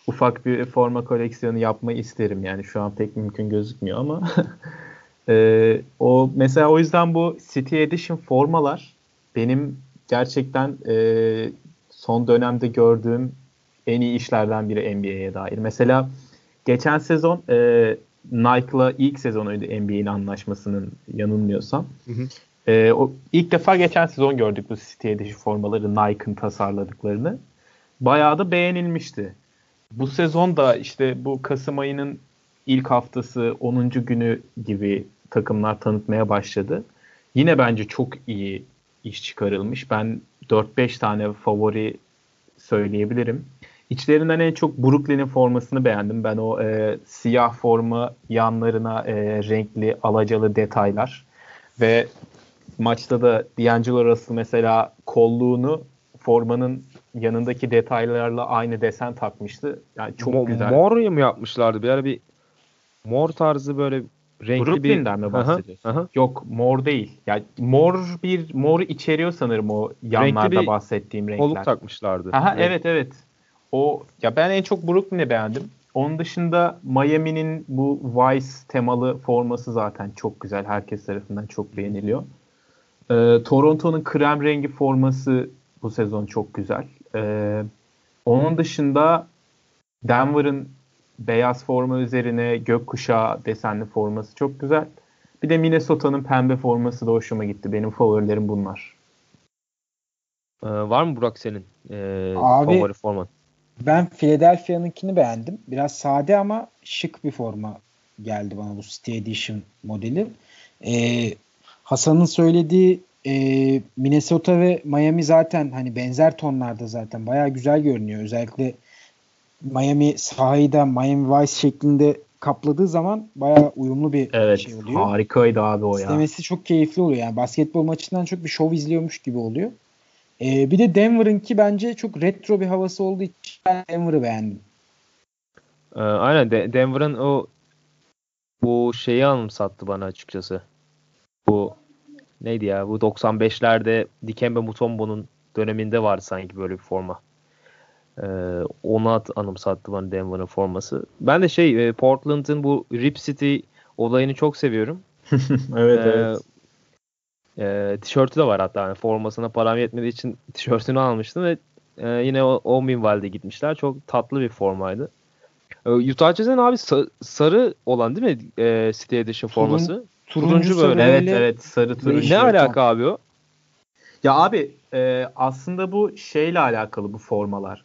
ufak bir forma koleksiyonu yapmayı isterim. Yani şu an pek mümkün gözükmüyor ama e, o mesela o yüzden bu City Edition formalar benim gerçekten e, son dönemde gördüğüm en iyi işlerden biri NBA'ye dair. Mesela geçen sezon e, Nike'la ilk sezonuydu NBA'nin anlaşmasının yanılmıyorsam. Hı hı. E, o ilk defa geçen sezon gördük bu City Edition formaları Nike'ın tasarladıklarını. Bayağı da beğenilmişti. Bu sezon da işte bu Kasım ayının ilk haftası 10. günü gibi takımlar tanıtmaya başladı. Yine bence çok iyi iş çıkarılmış. Ben 4-5 tane favori söyleyebilirim. İçlerinden en çok Brooklyn'in formasını beğendim. Ben o e, siyah forma yanlarına e, renkli alacalı detaylar ve maçta da D'Angelo Russell mesela kolluğunu formanın yanındaki detaylarla aynı desen takmıştı. Yani çok Mo- güzel. Mor mu yapmışlardı? Bir ara bir mor tarzı böyle renkli Brooklyn'den bir... mi bahsediyorsun? Aha, aha. Yok mor değil. Yani mor bir mor içeriyor sanırım o yanlarda bir bahsettiğim renkler. Koluk takmışlardı. Aha, Renk- evet evet. O ya ben en çok Brooklyn'i beğendim. Onun dışında Miami'nin bu Vice temalı forması zaten çok güzel. Herkes tarafından çok beğeniliyor. Ee, Toronto'nun krem rengi forması bu sezon çok güzel. Ee, onun dışında Denver'ın beyaz forma üzerine gökkuşağı desenli forması çok güzel. Bir de Minnesota'nın pembe forması da hoşuma gitti. Benim favorilerim bunlar. Ee, var mı Burak senin ee, Abi- favori forman? Ben Philadelphia'nınkini beğendim. Biraz sade ama şık bir forma geldi bana bu City Edition modeli. Ee, Hasan'ın söylediği e, Minnesota ve Miami zaten hani benzer tonlarda zaten bayağı güzel görünüyor. Özellikle Miami sahayı da Miami Vice şeklinde kapladığı zaman bayağı uyumlu bir Evet şey oluyor. harikaydı abi o ya. İzlemesi çok keyifli oluyor. Yani basketbol maçından çok bir şov izliyormuş gibi oluyor. Ee, bir de Denver'ınki bence çok retro bir havası olduğu için ben Denver'ı beğendim. Ee, aynen De- Denver'ın o bu şeyi anımsattı bana açıkçası. Bu neydi ya? Bu 95'lerde Dikembe Mutombo'nun döneminde vardı sanki böyle bir forma. Ee, onu at- anımsattı bana Denver'ın forması. Ben de şey e, Portland'ın bu Rip City olayını çok seviyorum. evet Ee, evet. e, tişörtü de var hatta. Yani formasına param yetmediği için tişörtünü almıştım ve e, yine o, o minvalde gitmişler. Çok tatlı bir formaydı. E, Utah Jazz'ın abi sa- sarı olan değil mi e, City Edition forması? Turuncu Turuncu böyle. Evet böyle evet sarı turuncu. Ne alaka abi o? Ya abi e, aslında bu şeyle alakalı bu formalar.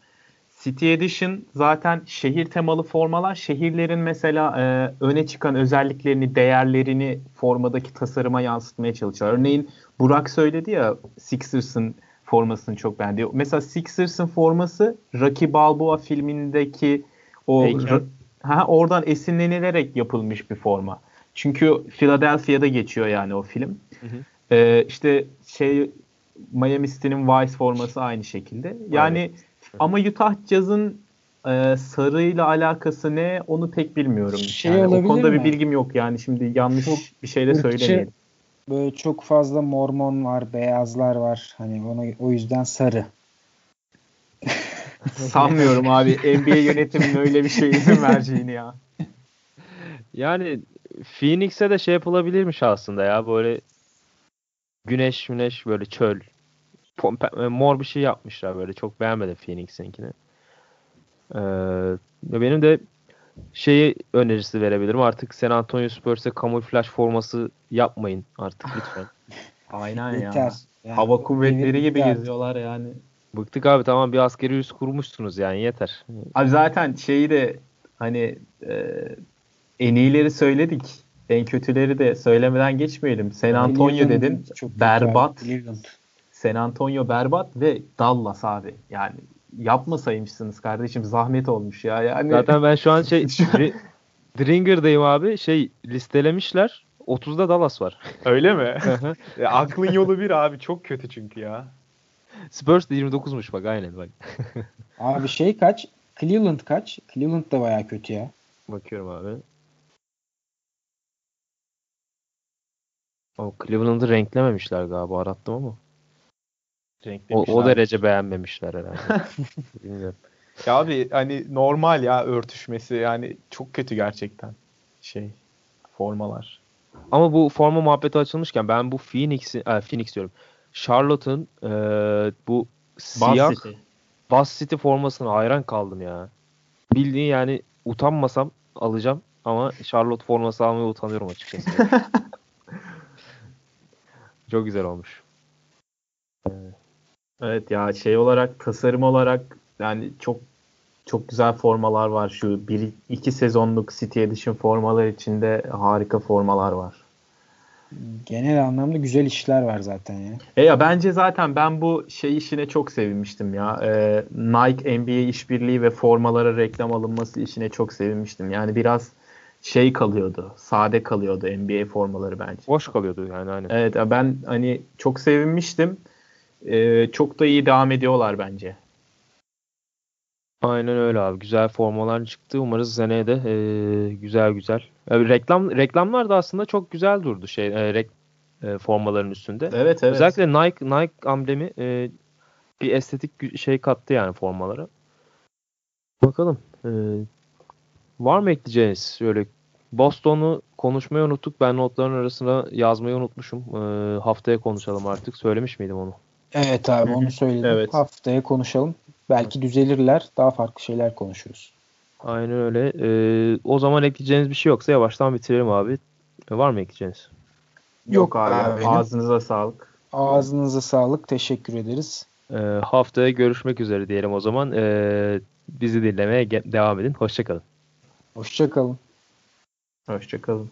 City Edition zaten şehir temalı formalar. Şehirlerin mesela e, öne çıkan özelliklerini, değerlerini formadaki tasarıma yansıtmaya çalışıyor. Örneğin Burak söyledi ya Sixers'ın formasını çok beğendi. Mesela Sixers'ın forması Rocky Balboa filmindeki o ha, oradan esinlenilerek yapılmış bir forma. Çünkü Philadelphia'da geçiyor yani o film. Hı hı. Ee, işte şey Miami City'nin Vice forması aynı şekilde. Yani ama Utah Jazz'ın e, sarıyla alakası ne onu pek bilmiyorum. Şey yani o konuda mi? bir bilgim yok yani şimdi yanlış Çok bir şey de söylemeyelim. böyle çok fazla mormon var, beyazlar var. Hani ona o yüzden sarı. Sanmıyorum abi NBA yönetiminin öyle bir şey izin vereceğini ya. Yani Phoenix'e de şey yapılabilirmiş aslında ya böyle güneş güneş böyle çöl. Pompe- e, mor bir şey yapmışlar böyle. Çok beğenmedim Phoenix'inkini. Ee, ya benim de şeyi önerisi verebilirim. Artık San Antonio Spurs'e kamuflaj forması yapmayın artık lütfen. Aynen Yeter. ya. Yani Hava kuvvetleri gibi yeter. geziyorlar yani. Bıktık abi tamam bir askeri üs kurmuşsunuz yani yeter. Abi zaten şeyi de hani e, en iyileri söyledik. En kötüleri de söylemeden geçmeyelim. San Antonio dedin. çok berbat. San Antonio berbat ve Dallas abi. Yani yapmasaymışsınız kardeşim zahmet olmuş ya. Yani Zaten ben şu an şey Dri- Dringer'dayım abi. Şey listelemişler. 30'da Dallas var. Öyle mi? Ya, aklın yolu bir abi. Çok kötü çünkü ya. Spurs da 29'muş bak aynen bak. Abi şey kaç? Cleveland kaç? Cleveland da bayağı kötü ya. Bakıyorum abi. O Cleveland'ı renklememişler galiba arattım ama. O, o derece beğenmemişler herhalde. Bilmiyorum. Ya abi hani normal ya örtüşmesi yani çok kötü gerçekten şey formalar. Ama bu forma muhabbeti açılmışken ben bu Phoenix'in, e, Phoenix diyorum. Charlotte'ın e, bu siyah Buzz City. City formasına hayran kaldım ya. Bildiğin yani utanmasam alacağım ama Charlotte forması almaya utanıyorum açıkçası. Çok güzel olmuş. Evet ya şey olarak tasarım olarak yani çok çok güzel formalar var şu bir iki sezonluk City Edition formalar içinde harika formalar var. Genel anlamda güzel işler var zaten ya. E ya bence zaten ben bu şey işine çok sevinmiştim ya. Ee, Nike NBA işbirliği ve formalara reklam alınması işine çok sevinmiştim. Yani biraz şey kalıyordu. Sade kalıyordu NBA formaları bence. Boş kalıyordu yani aynen. Evet ben hani çok sevinmiştim. Ee, çok da iyi devam ediyorlar bence. Aynen öyle abi. Güzel formalar çıktı. Umarız seneye de e, güzel güzel. Yani reklam reklamlar da aslında çok güzel durdu şey e, rek, e, formaların üstünde. Evet evet. Özellikle Nike Nike amblemi e, bir estetik şey kattı yani formalara. Bakalım. E, var mı ekleyeceğiniz? Şöyle Boston'u konuşmayı unuttuk. Ben notların arasına yazmayı unutmuşum. E, haftaya konuşalım artık. Söylemiş miydim onu? Evet abi onu söyledim. Evet. Haftaya konuşalım. Belki düzelirler. Daha farklı şeyler konuşuruz. Aynen öyle. Ee, o zaman ekleyeceğiniz bir şey yoksa yavaştan bitirelim abi. E, var mı ekleyeceğiniz? Yok abi. abi, benim. Ağzınıza sağlık. Ağzınıza sağlık. Teşekkür ederiz. Ee, haftaya görüşmek üzere diyelim o zaman. Ee, bizi dinlemeye devam edin. Hoşçakalın. Hoşçakalın. Hoşçakalın.